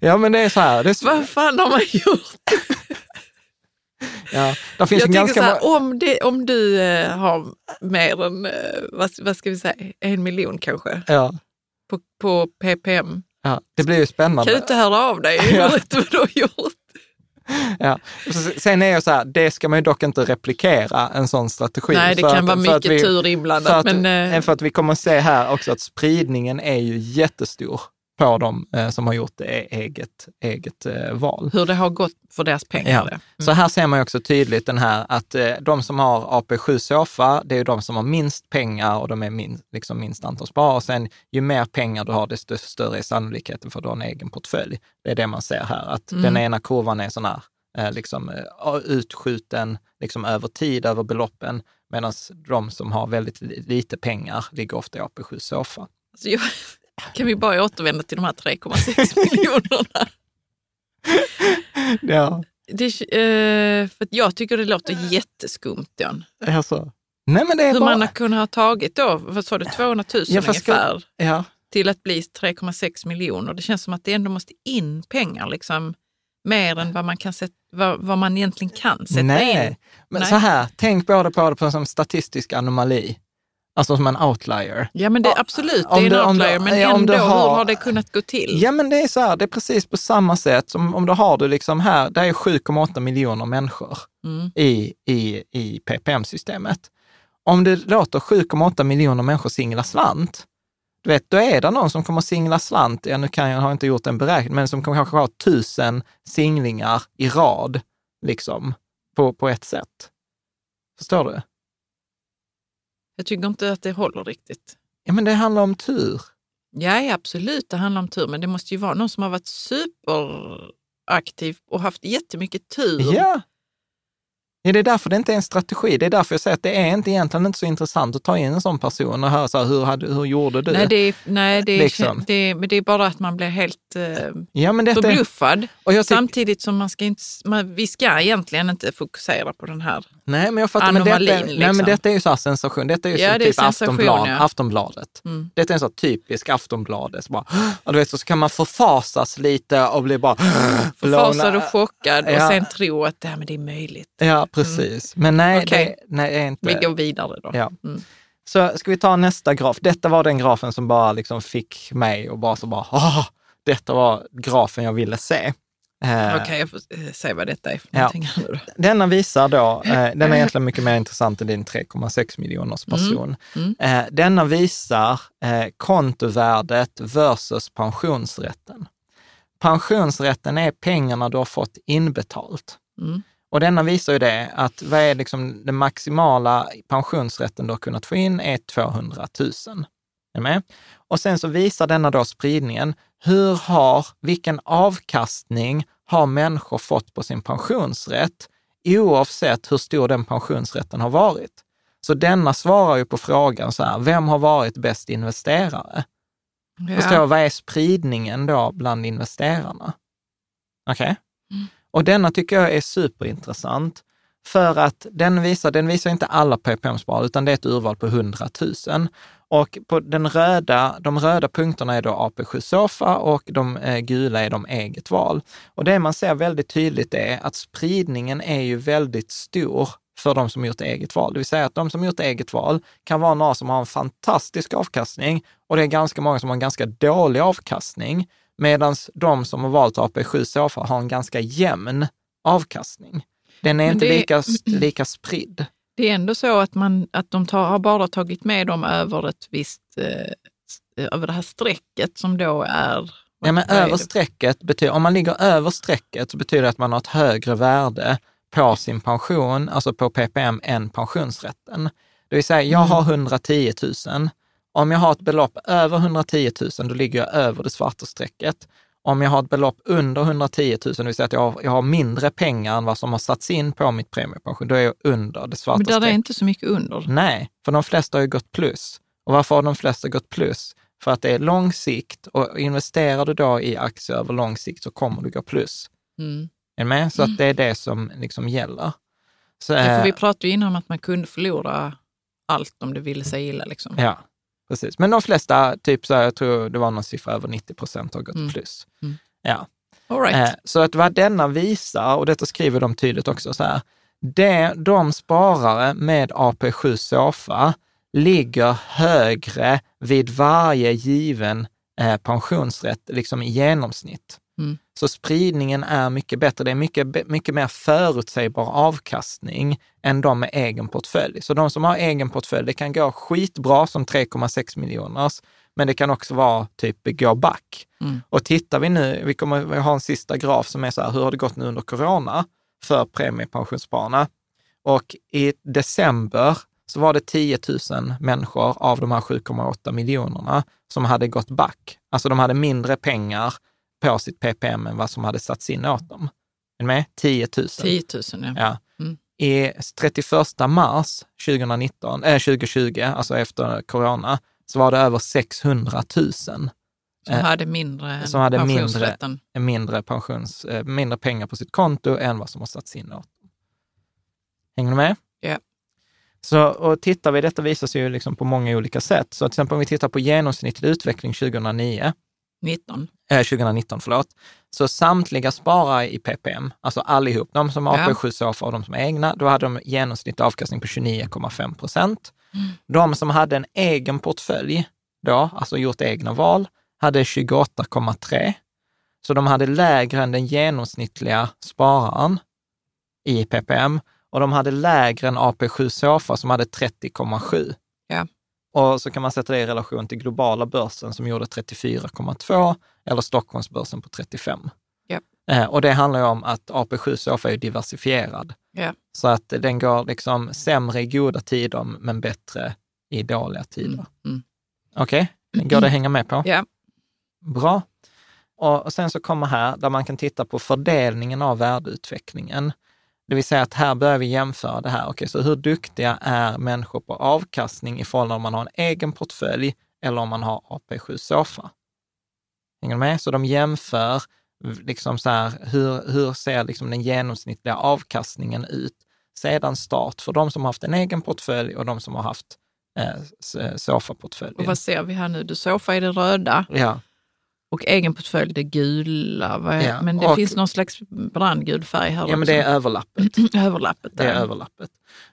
Ja, men det är så här. Det är så, Vad fan har man gjort? ja, jag tänker så här, om, det, om du eh, har mer än, eh, vad, vad ska vi säga, en miljon kanske ja, på, på PPM. ja, det blir ju Kan du spännande. inte höra av dig Ja. berätta vad du har gjort? Ja. Sen är jag så här, det ska man ju dock inte replikera, en sån strategi. Nej, det för kan att, vara mycket vi, tur inblandat. För att, men, eh, för att vi kommer att se här också att spridningen är ju jättestor på de eh, som har gjort e- eget, eget eh, val. hur det har gått för deras pengar. Ja. det. Så här ser man också tydligt den här att eh, de som har AP7 Sofa, det är de som har minst pengar och de är min, liksom minst antal sparare. Och sen ju mer pengar du har, desto större är sannolikheten för att du har en egen portfölj. Det är det man ser här, att Mm. den ena kurvan är sån här eh, liksom, eh, utskjuten liksom över tid, över beloppen, medan de som har väldigt li- lite pengar ligger ofta i AP7 Sofa. Alltså, jag, kan vi bara återvända till de här 3,6 miljonerna? Ja, Det, eh, för jag tycker det låter jätteskumt, Jan. alltså. Nej, men det är Hur bara... man har kunnat ha tagit då, vad sa du, 200 000 Ja, fast ska- ungefär, Ja. till att bli 3,6 miljoner. Det känns som att det ändå måste in pengar, liksom, mer än vad man, kan sätta, vad, vad man egentligen kan sätta Nej, in. men Nej. så här, tänk både på det på som statistisk anomali, alltså som en outlier. Ja, men det, Ja, absolut, om det är du- en du- outlier, men ja, om ändå, du har- hur har det kunnat gå till? Ja, men det är så här, det är precis på samma sätt som om du har du liksom här, det är 7,8 miljoner människor Mm. i, i, i PPM-systemet. Om du låter 7,8 miljoner människor singla slant, du vet, då är det någon som kommer singla slant, ja nu kan jag, har inte gjort en beräkning, men som kommer kanske ha tusen singlingar i rad, liksom, på, på ett sätt. Förstår du? Jag tycker inte att det håller riktigt. Ja, men det handlar om tur. Ja, absolut, det handlar om tur, men det måste ju vara någon som har varit superaktiv och haft jättemycket tur. Ja. Ja, det är därför det inte är en strategi. Det är därför jag säger att det är inte, egentligen inte så intressant att ta in en sån person och höra så här, hur, hade, hur gjorde du? Nej, det är, nej det, är, Liksom. det, men det är bara att man blir helt eh, ja, men detta är, förbluffad. och jag tyck, Samtidigt som man ska inte, man, vi ska egentligen inte fokusera på den här. nej, men jag fattar, men detta, anomalin, nej, men liksom. detta är ju så här sensation. Detta är ju Ja, som det är typ Aftonblad, ja. Aftonbladet. Mm. Detta är en sån typisk Aftonbladet. Så, bara, och du vet, så kan man förfasas lite och bli bara... Förfasad och chockad Ja. och sen tro att det, här, men det är möjligt. Ja, precis. Men nej, Okej. det, nej, det är inte... Vi går vidare då. Ja. Mm. Så ska vi ta nästa graf. Detta var den grafen som bara liksom fick mig och bara så bara, "Åh, detta var grafen jag ville se. Eh, Okej, jag får eh, säga vad detta är för någonting. Denna visar då, eh, den är egentligen mycket mer intressant än din 3,6 miljoners person. Mm. Eh, denna visar kontovärdet versus pensionsrätten. Pensionsrätten är pengarna du har fått inbetalt. Mm. Och denna visar ju det att vad är liksom den maximala pensionsrätten du har kunnat få in är 200 000. Är med? Och sen så visar denna då spridningen. Hur har, vilken avkastning har människor fått på sin pensionsrätt oavsett hur stor den pensionsrätten har varit? Så denna svarar ju på frågan så här, vem har varit bäst investerare? Förstår jag, vad är spridningen då bland investerarna? Okej? Mm. Och denna tycker jag är superintressant för att den visar, den visar inte alla PPM-sparare, utan det är ett urval på 100 000. Och på den röda, de röda punkterna är då AP7 Sofa och de eh, gula är de eget val. Och det man ser väldigt tydligt är att spridningen är ju väldigt stor för de som gjort eget val. Det vill säga att de som gjort eget val kan vara några som har en fantastisk avkastning och det är ganska många som har en ganska dålig avkastning, medan de som har valt AP7 Sofa har en ganska jämn avkastning. Den är inte det- lika, lika spridd. Det är ändå så att, man, att de tar, har bara tagit med dem över ett visst, eh, över det här strecket som då är... Ja, men över strecket betyder, om man ligger över strecket så betyder det att man har ett högre värde på sin pension, alltså på PPM, än pensionsrätten. Det vill säga, jag Mm. har 110 000. Om jag har ett belopp över 110 000, då ligger jag över det svarta strecket. Om jag har ett belopp under 110 000, det vill säga att jag har, jag har mindre pengar än vad som har satts in på mitt premiepension, då är jag under det svarta Men där är strecket. inte så mycket under. Nej, för de flesta har ju gått plus. Och varför har de flesta gått plus? För att det är lång sikt och investerar du då i aktier över lång sikt så kommer du gå plus. Mm. Är du med? Så att det är det som liksom gäller. Så, Ja, för eh, vi pratade ju innan om att man kunde förlora allt om det ville sig illa. Liksom. ja, precis. Men de flesta, typ så här, jag tror det var någon siffra över 90 procent har gått Mm. plus. Mm. Ja. All right. Eh, Så att vad denna visar, och detta skriver de tydligt också så här, det, de sparare med AP7 Sofa ligger högre vid varje given eh, pensionsrätt, liksom i genomsnitt. Så spridningen är mycket bättre. Det är mycket, mycket mer förutsägbar avkastning än de med egen portfölj. Så de som har egen portfölj, det kan gå skitbra som 3,6 miljoners, men det kan också vara typ gå back. Mm. Och tittar vi nu, vi kommer har en sista graf som är så här, hur har det gått nu under corona för premiepensionsspararna? Och i december så var det 10 000 människor av de här 7,8 miljonerna som hade gått back. Alltså de hade mindre pengar på sitt PPM än vad som hade satts in åt dem. Är med? 10 000. 10 000, ja. Ja. Mm. I 31 mars 2019, äh, 2020, alltså efter corona, så var det över 600 000 Som Eh, hade mindre som hade mindre- mindre, pensions, eh, mindre pengar på sitt konto än vad som har satts in åt dem. Hänger du med? Ja. Så, och tittar vi, detta visar sig ju liksom på många olika sätt. Så till exempel om vi tittar på genomsnittlig utveckling 2009, 19. eh, 2019, förlåt, så samtliga sparare i PPM, alltså allihop, de som har Ja. AP7 SOFA och de som är egna, då hade de genomsnittlig avkastning på 29,5 procent. Mm. De som hade en egen portfölj, då, alltså gjort egna val, hade 28,3. Så de hade lägre än den genomsnittliga spararen i PPM och de hade lägre än AP7 SOFA som hade 30,7. Och så kan man sätta det i relation till globala börsen som gjorde 34,2 eller Stockholmsbörsen på 35. Ja. Eh, och det handlar ju om att AP7 SOFA är diversifierad. Ja. Så att den går liksom sämre i goda tider men bättre i dåliga tider. Mm. Mm. Okej, går det att hänga med på? Ja. Bra. Och sen så kommer här där man kan titta på fördelningen av värdeutvecklingen. Det vill säga att här börjar vi jämföra det här. Okej, så hur duktiga är människor på avkastning i förhållande om man har en egen portfölj eller om man har AP7 SOFA? Hänger du med? Så de jämför liksom så här, hur, hur ser liksom den genomsnittliga avkastningen ut sedan start för de som har haft en egen portfölj och de som har haft eh, SOFA-portföljen. Och vad ser vi här nu? Du Sofa är det röda Ja, och egen portfölj det gula. Ja, Men det och- finns någon slags brandgul färg här ja också. men det är överlappet. överlappet. Det är överlappet.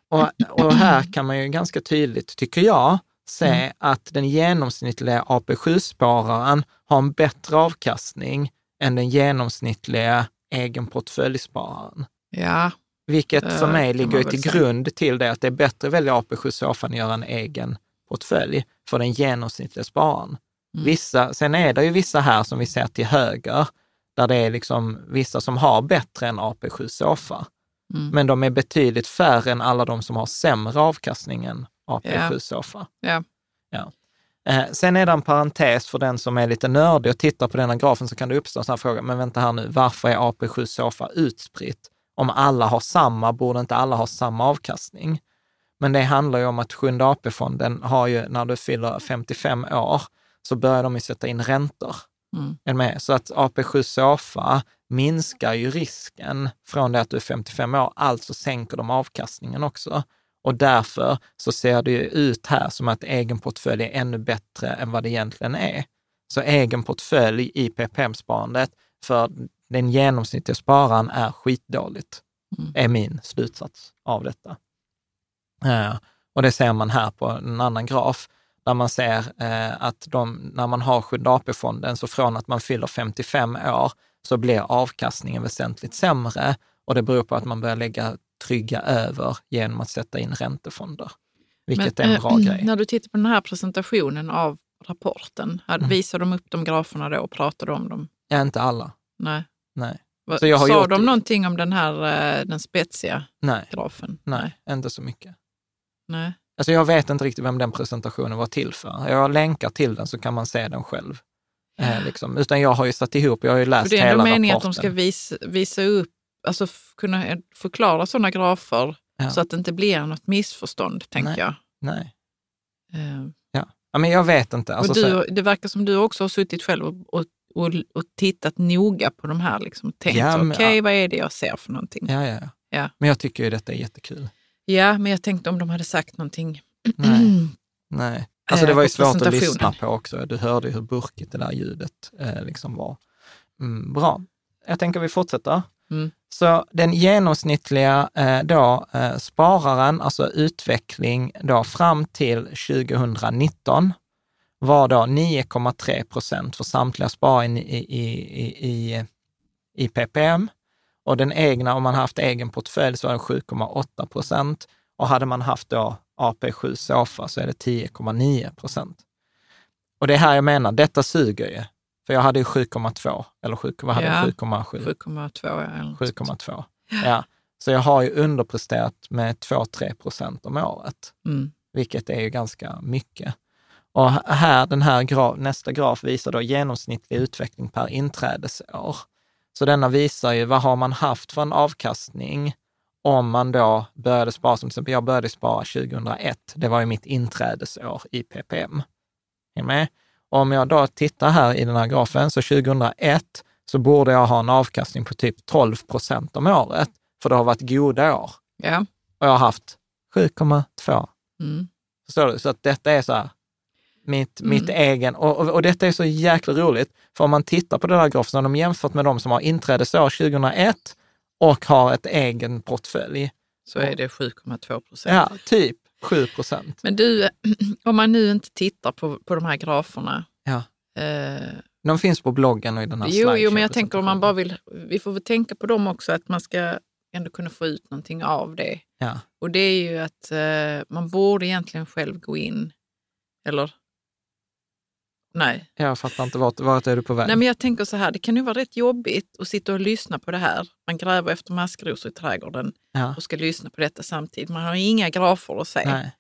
Och, och här kan man ju ganska tydligt, tycker jag, se Mm. att den genomsnittliga AP7-spararen har en bättre avkastning än den genomsnittliga egen portföljspararen. Ja, Vilket Eh, för mig kan ligger till säga. grund till det att det är bättre att välja AP7 SOFA än att göra en egen portfölj för den genomsnittliga spararen. Mm. Vissa, sen är det ju vissa här som vi ser till höger, där det är liksom vissa som har bättre än AP7 SOFA. Mm. Men de är betydligt färre än alla de som har sämre avkastning än AP7 Ja. SOFA. Ja. Ja. Eh, sen är det en parentes för den som är lite nördig och tittar på denna grafen så kan det uppstå en sån här fråga, men vänta här nu, varför är AP7 SOFA utspritt? Om alla har samma, borde inte alla ha samma avkastning? Men det handlar ju om att Sjunde AP-fonden har ju, när du fyller 55 år, så börjar de ju sätta in räntor. Mm. Med? Så att AP7 SOFA minskar ju risken från det att du är 55 år, alltså sänker de avkastningen också. Och därför så ser det ju ut här som att egen portfölj är ännu bättre än vad det egentligen är. Så egen portfölj i PPM-sparandet för den genomsnittliga spararen är skitdåligt, Mm. är min slutsats av detta. Eh, och det ser man här på en annan graf, där man ser eh, att de, när man har Sjunde AP-fonden, så från att man fyller 55 år, så blir avkastningen väsentligt sämre. Och det beror på att man börjar lägga trygga över genom att sätta in räntefonder. Vilket Men, är en bra eh, grej. När du tittar på den här presentationen av rapporten, här Mm. visar de upp de graferna då och pratar om dem? Ja, inte alla. Nej. Nej. Så jag har Sa gjort- de någonting om den här eh, den spetsiga Nej, grafen? nej, inte så mycket. Nej. Alltså jag vet inte riktigt vem den presentationen var till för. Jag länkar till den så kan man se den själv. Eh, liksom. Utan jag har ju satt ihop, jag har ju läst För det är hela ändå meningen att rapporten. de ska visa, visa upp, alltså kunna förklara sådana grafer Ja. så att det inte blir något missförstånd, tänker Nej. jag. Nej. Eh, Ja, men jag vet inte. Alltså, och så, du, det verkar som du också har suttit själv och, och, och, och tittat noga på de här. Liksom, tänkt, Ja, okej, vad är det jag ser för någonting? Ja. ja, ja, ja. Ja. Men jag tycker ju detta är jättekul. Men jag tänkte om de hade sagt någonting. Nej. Nej. Alltså det Eh, var ju svårt att lyssna på också. Du hörde ju hur burkigt det där ljudet eh, liksom var. Mm, bra. Jag tänker vi fortsätter. Mm. Så den genomsnittliga eh, då, eh, spararen, alltså utveckling då fram till 2019, var då 9,3 procent för samtliga sparare i, i, i, i, i ppm. Och den egna, om man haft egen portfölj så är det 7,8 procent. Och hade man haft då AP7 Sofa så är det 10,9 procent. Och det är här jag menar, detta suger ju. För jag hade ju 7,2 eller 7, vad hade Ja. jag? 7,7. 7,2 ja. eller något sånt. 7,2. Ja. Så jag har ju underpresterat med 2-3 procent om året, Mm. vilket är ju ganska mycket. Och här, den här graf, nästa graf visar då genomsnittlig utveckling per inträdesår. Så denna visar ju vad har man haft för en avkastning om man då började spara, som till exempel jag började spara 2001, det var ju mitt inträdesår i PPM. Är med? Om jag då tittar här i den här grafen, så 2001 så borde jag ha en avkastning på typ 12 procent om året, för det har varit goda år. Ja. Och jag har haft 7,2. Mm. Förstår du? Så att detta är så här, mitt, mitt egen, och, och, och detta är så jäkla roligt, för om man tittar på den här grafen, så har de jämfört med de som har inträdesår 2001 och har ett egen portfölj. Så är det 7,2 procent. Ja, typ 7 procent. Men du, om man nu inte tittar på, på de här graferna. Ja. Eh, De finns på bloggen och i den här jo, jo, men jag tänker om man bara vill, vi får väl tänka på dem också, att man ska ändå kunna få ut någonting av det. Ja. Och det är ju att eh, man borde egentligen själv gå in, eller? Nej. Jag fattar inte, vart, vart är du på väg? Nej, men jag tänker så här, det kan ju vara rätt jobbigt att sitta och lyssna på det här. Man gräver efter maskrosor i trädgården ja. och ska lyssna på detta samtidigt. Man har inga grafer att se. Nej.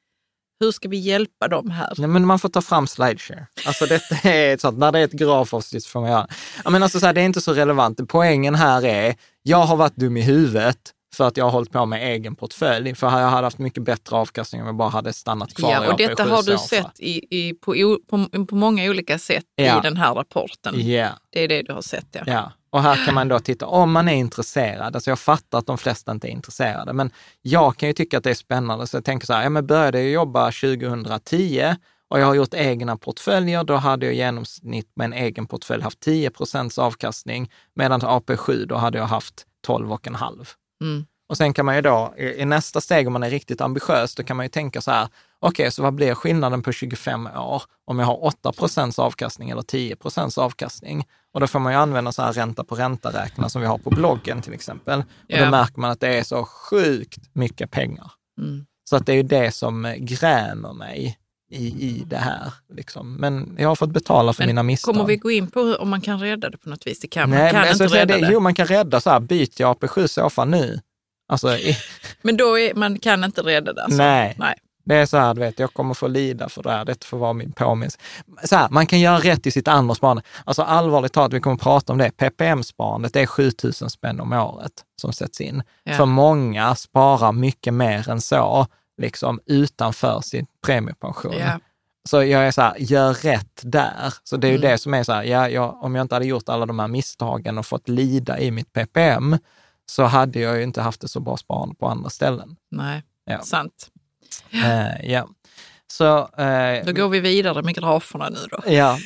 Hur ska vi hjälpa dem här? Nej, men man får ta fram slideshare. Alltså detta är ett sånt, när det är ett grafavsnitt får man göra. Ja, men alltså så här, det är inte så relevant. Poängen här är, jag har varit dum i huvudet för att jag har hållit på med egen portfölj. För jag hade haft mycket bättre avkastning om jag bara hade stannat kvar i Ja, och AP7 detta har du sett i, i, på, på, på många olika sätt Ja. i den här rapporten. Ja, Det är det du har sett, ja. ja. Och här kan man då titta, om man är intresserad, alltså jag fattar att de flesta inte är intresserade, men jag kan ju tycka att det är spännande, så jag tänker så här, ja men började jag jobba 2010 och jag har gjort egna portföljer, då hade jag i genomsnitt med en egen portfölj haft 10 procents avkastning, medan AP7 då hade jag haft 12,5. Mm. Och sen kan man ju då, i, i nästa steg om man är riktigt ambitiös, då kan man ju tänka så här, okej, så vad blir skillnaden på 25 år om jag har 8 procents avkastning eller 10 procents avkastning? Och då får man ju använda så här ränta på ränta-räknare som vi har på bloggen till exempel. Och Ja. då märker man att det är så sjukt mycket pengar. Mm. Så att det är ju det som grämer mig i, i det här. Liksom. Men jag har fått betala för Men mina misstag. Kommer vi gå in på hur, om man kan rädda det på något vis? Det kan man. Nej, kan men jag inte rädda det, det. jo, man kan rädda så här, byt till AP7 Sofa nu. Alltså, i, Men då är, man kan inte rädda det. Alltså. Nej. Nej. Det är så här, du vet, jag kommer få lida för det här. Det får vara min påminnelse. Så här, man kan göra rätt i sitt andra sparande. Alltså allvarligt talat, vi kommer att prata om det. PPM-sparandet, det är 7 000 spänn om året som sätts in. Ja. För många sparar mycket mer än så, liksom utanför sin premiepension. Ja. Så jag är så här, gör rätt där. Så det är ju Mm. det som är så här, ja, jag, om jag inte hade gjort alla de här misstagen och fått lida i mitt PPM, så hade jag ju inte haft det så bra sparande på andra ställen. Nej, Ja. sant. Eh, ja. Så, eh, Då går vi vidare med graferna nu då. ja.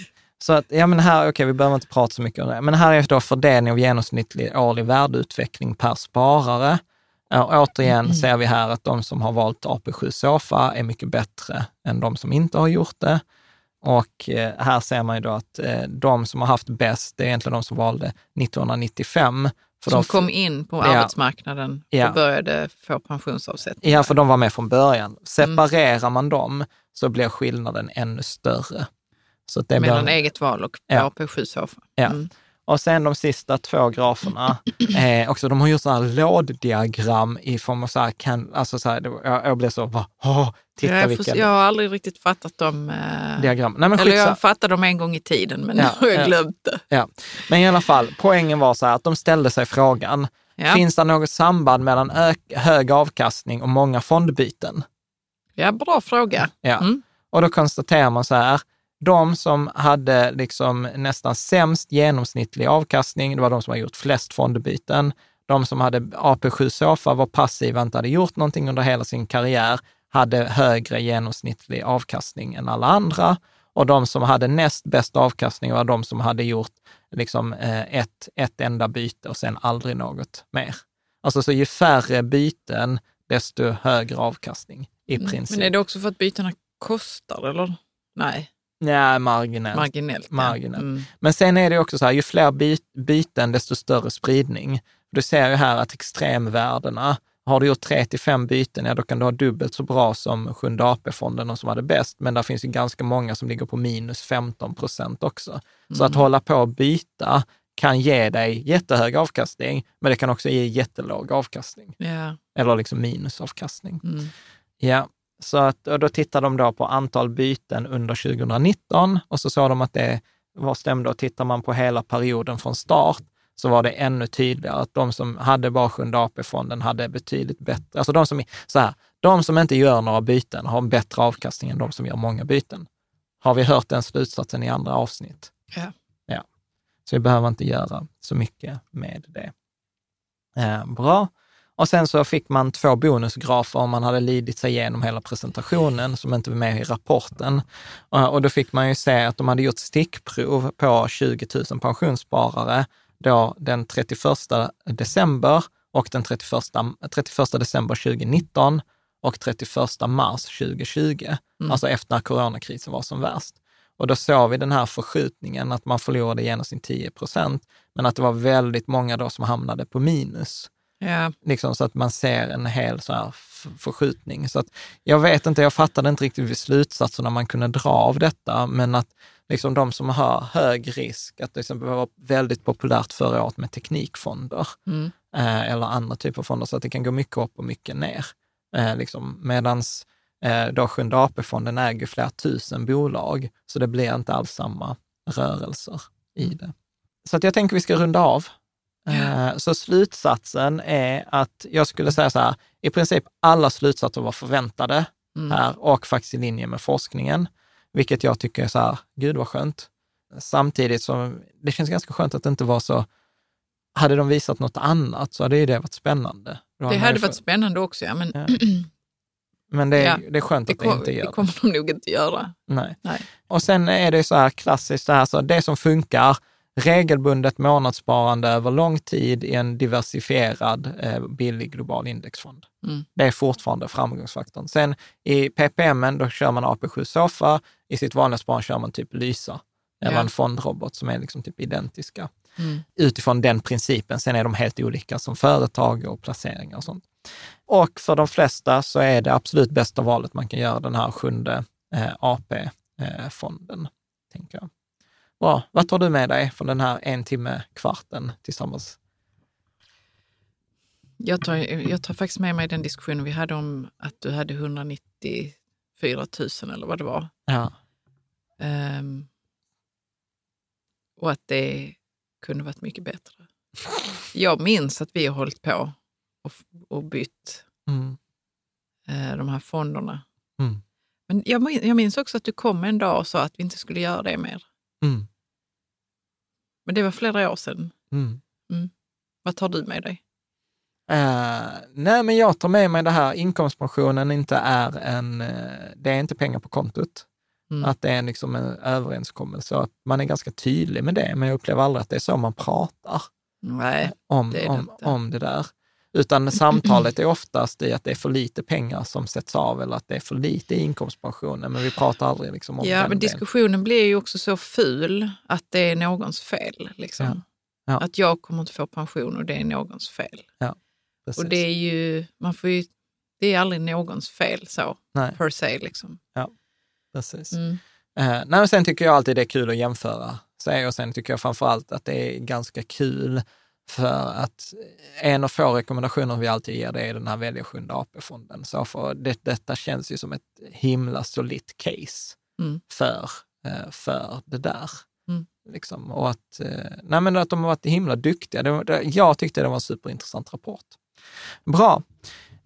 Så att, ja men här, okej, vi behöver inte prata så mycket om det, men här är då fördelning av genomsnittlig årlig värdeutveckling per sparare. Och återigen ser vi här att de som har valt AP7 Sofa är mycket bättre än de som inte har gjort det. Och eh, här ser man ju då att eh, de som har haft bäst, det är egentligen de som valde 1995. För Som de, kom in på Ja. arbetsmarknaden Ja. och började få pensionsavsättning. Ja, för de var med från början. Separerar man dem så blir skillnaden ännu större. Så det blir- Mellan eget val och Ja. AP7 Sofa. Ja. Och sen de sista två graferna, eh, också, de har gjort sådana här låddiagram i form av så här, kan, alltså så här, jag, jag blev så, va, åh, titta jag, vilka får, jag har aldrig riktigt fattat dem. Eh, diagram. Nej, men, eller skitsa, jag fattade dem en gång i tiden, men Ja, nu har jag ja. glömt det. ja. men i alla fall, poängen var så här att de ställde sig frågan, Ja. finns det något samband mellan hög avkastning och många fondbyten? ja, bra fråga. Ja. Mm. Och då konstaterar man så här, de som hade liksom nästan sämst genomsnittlig avkastning, det var de som har gjort flest fondbyten. De som hade AP7 Sofa var passiva, inte hade gjort någonting under hela sin karriär, hade högre genomsnittlig avkastning än alla andra. Och de som hade näst bäst avkastning var de som hade gjort liksom eh, ett, ett enda byte och sen aldrig något mer. Alltså så ju färre byten, desto högre avkastning i princip. Men är det också för att bytena kostar, eller? Nej. Nej, marginellt. Marginellt. ja. Marginellt. Mm. Men sen är det också så här, ju fler by byten, desto större spridning. Du ser ju här att extremvärdena, har du gjort tre till fem byten, ja då kan du ha dubbelt så bra som Sjunde AP-fonden som hade bäst, men där finns ju ganska många som ligger på minus 15 procent också. Så att hålla på och byta kan ge dig jättehög avkastning, men det kan också ge jättelåg avkastning, Ja. eller liksom minusavkastning. Mm. Ja, så att, då tittar de då på antal byten under 2019 och så såg de att det var stämde och tittar man på hela perioden från start så var det ännu tydligare att de som hade bara Sjunde AP-fonden hade betydligt bättre, alltså de som, så här, de som inte gör några byten har en bättre avkastning än de som gör många byten. Har vi hört den slutsatsen i andra avsnitt? Ja. Ja, så vi behöver inte göra så mycket med det. Eh, bra. Och sen så fick man två bonusgrafer om man hade lidit sig igenom hela presentationen som inte var med i rapporten. Och då fick man ju se att de hade gjort stickprov på 20 000 pensionssparare då den 31 december och den 31, 31 december 2019 och 31 mars 2020, alltså efter när coronakrisen var som värst. Och då såg vi den här förskjutningen, att man förlorade i genomsnitt 10 procent, men att det var väldigt många då som hamnade på minus. Ja. Liksom så att man ser en hel så här förskjutning. Så att jag vet inte, jag fattade inte riktigt vid slutsatserna man kunde dra av detta, men att liksom de som har hög risk, att det exempel var väldigt populärt förra året med teknikfonder Mm. eh, eller andra typer av fonder, så att det kan gå mycket upp och mycket ner. Eh, liksom, medans eh, då Sjunde AP-fonden äger flera tusen bolag, så det blir inte alls samma rörelser i det. Så att jag tänker vi ska runda av. Eh, Så slutsatsen är att jag skulle säga så här, i princip alla slutsatser var förväntade här och faktiskt i linje med forskningen, vilket jag tycker är så här, gud vad skönt. Samtidigt som det känns ganska skönt att det inte var så, hade de visat något annat så hade ju det varit spännande. Då Det hade för- varit spännande också, ja, men Ja. Men det är, Ja, det är skönt det, att det inte gör det. kommer de nog inte göra. Nej. Nej. Och sen är det så här klassiskt, så här, så det som funkar, regelbundet månadssparande över lång tid i en diversifierad eh, billig global indexfond. Mm. Det är fortfarande framgångsfaktorn. Sen i PPM, då kör man AP7 Sofa, i sitt vanliga sparande kör man typ Lysa, eller Ja. en fondrobot som är liksom typ identiska. Mm. Utifrån den principen, sen är de helt olika som företag och placeringar och sånt. Och för de flesta så är det absolut bästa valet man kan göra den här sjunde eh, AP-fonden, tänker jag. Bra. Vad tar du med dig från den här en timme, kvarten tillsammans? Jag tar, jag tar faktiskt med mig den diskussionen vi hade om att du hade 194 000 eller vad det var. Ja, Ehm, och att det kunde varit mycket bättre. Jag minns att vi har hållit på och, och bytt mm. eh, de här fonderna. Mm. Men jag, jag minns också att du kom en dag och sa att vi inte skulle göra det mer. Mm. Men det var flera år sedan. Mm. Vad tar du med dig? Eh, nej, men jag tar med mig det här, inkomstpensionen inte är en, eh, det är inte pengar på kontot. Mm. Att det är liksom en överenskommelse och att man är ganska tydlig med det, men jag upplever aldrig att det är så man pratar Nej, om det om, om det där. Utan samtalet är oftast i att det är för lite pengar som sätts av eller att det är för lite i inkomstpensionen, men vi pratar aldrig liksom om ja, men delen. diskussionen blir ju också så ful att det är någons fel. Liksom. Ja. Ja. Att jag kommer inte få pension och det är någons fel. Precis. Och det är ju, man får ju, det är aldrig någons fel så, Nej, per se. Liksom. precis. Mm. Eh, nej, sen tycker jag alltid det är kul att jämföra sig och sen tycker jag framförallt att det är ganska kul för att en av få rekommendationer vi alltid ger det är den här välja sjunde AP-fonden. Så för det, detta känns ju som ett himla solitt case Mm. för, eh, för det där. Mm. Liksom. Och att, eh, nej, men att de har varit himla duktiga. Det, det, jag tyckte det var en superintressant rapport. Bra.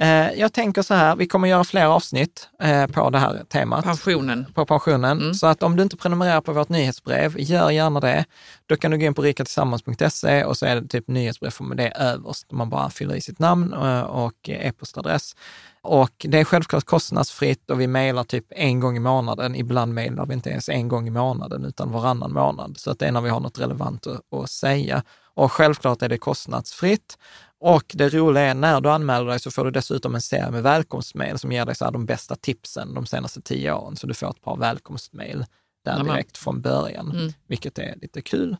Eh, jag tänker så här, vi kommer göra fler avsnitt eh, på det här temat Pensionen. på pensionen. Mm. Så att om du inte prenumererar på vårt nyhetsbrev, gör gärna det. Då kan du gå in på rikatillsammans.se och så är det typ nyhetsbrev med det överst. Man bara fyller i sitt namn eh, och e-postadress. Och det är självklart kostnadsfritt och vi mejlar typ en gång i månaden. Ibland mejlar vi inte ens en gång i månaden utan varannan månad. Så att det är när vi har något relevant att, att säga. Och självklart är det kostnadsfritt. Och det roliga är när du anmäler dig så får du dessutom en serie med välkomstmejl som ger dig så här de bästa tipsen de senaste tio åren. Så du får ett par välkomstmejl där Nämen. direkt från början, Mm. vilket är lite kul.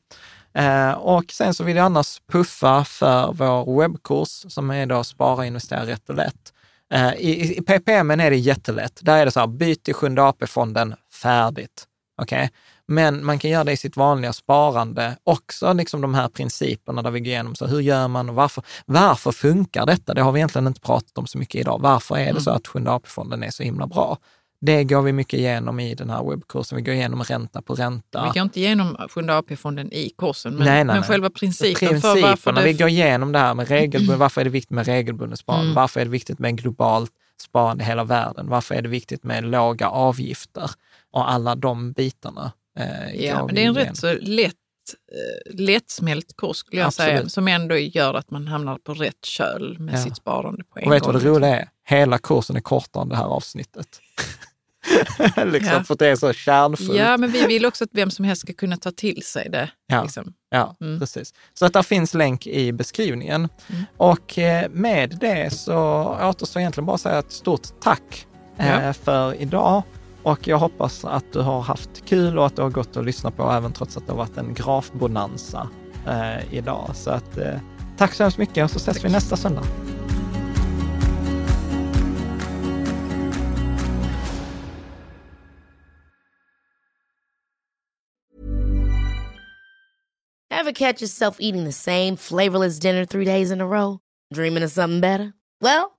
Eh, och sen så vill jag annars puffa för vår webbkurs som är då Spara, investera rätt och lätt. Eh, I, I PPM är det jättelätt. Där är det så här, byt till Sjunde AP-fonden, färdigt. Okej? Men man kan göra det i sitt vanliga sparande också, liksom de här principerna där vi går igenom, så hur gör man och varför, varför funkar detta? Det har vi egentligen inte pratat om så mycket idag. Varför är det så att Sjunde AP-fonden är så himla bra? Det går vi mycket igenom i den här webbkursen. Vi går igenom ränta på ränta. Vi går inte igenom Sjunde AP-fonden i kursen, men, Nej, nej, men själva principen, för Principerna, varför det... vi går igenom det här med regelbundet. Varför är det viktigt med regelbundet sparande? Mm. Varför är det viktigt med globalt sparande i hela världen? Varför är det viktigt med låga avgifter? Och alla de bitarna. Eh, Ja, men det är en rätt så lätt, eh, lättsmält kurs skulle jag säga, Absolut. som ändå gör att man hamnar på rätt köl med Ja. sitt sparande på en Och vet du gång. vad det roliga är? Hela kursen är kortare än det här avsnittet. liksom, Ja. För det är så kärnfullt. Ja, men vi vill också att vem som helst ska kunna ta till sig det. Ja. Liksom. Ja, Mm. precis. Så att där finns länk i beskrivningen. Mm. Och eh, med det så återstår egentligen bara att säga ett stort tack eh, Ja. för idag. Och jag hoppas att du har haft kul och att du har gått och lyssnat på även trots att det har varit en grafbonanza eh, idag. Så att eh, tack så hemskt mycket och så ses vi nästa söndag. Ever catch yourself eating the same flavorless dinner three days in a row? Dreaming of something better? Well,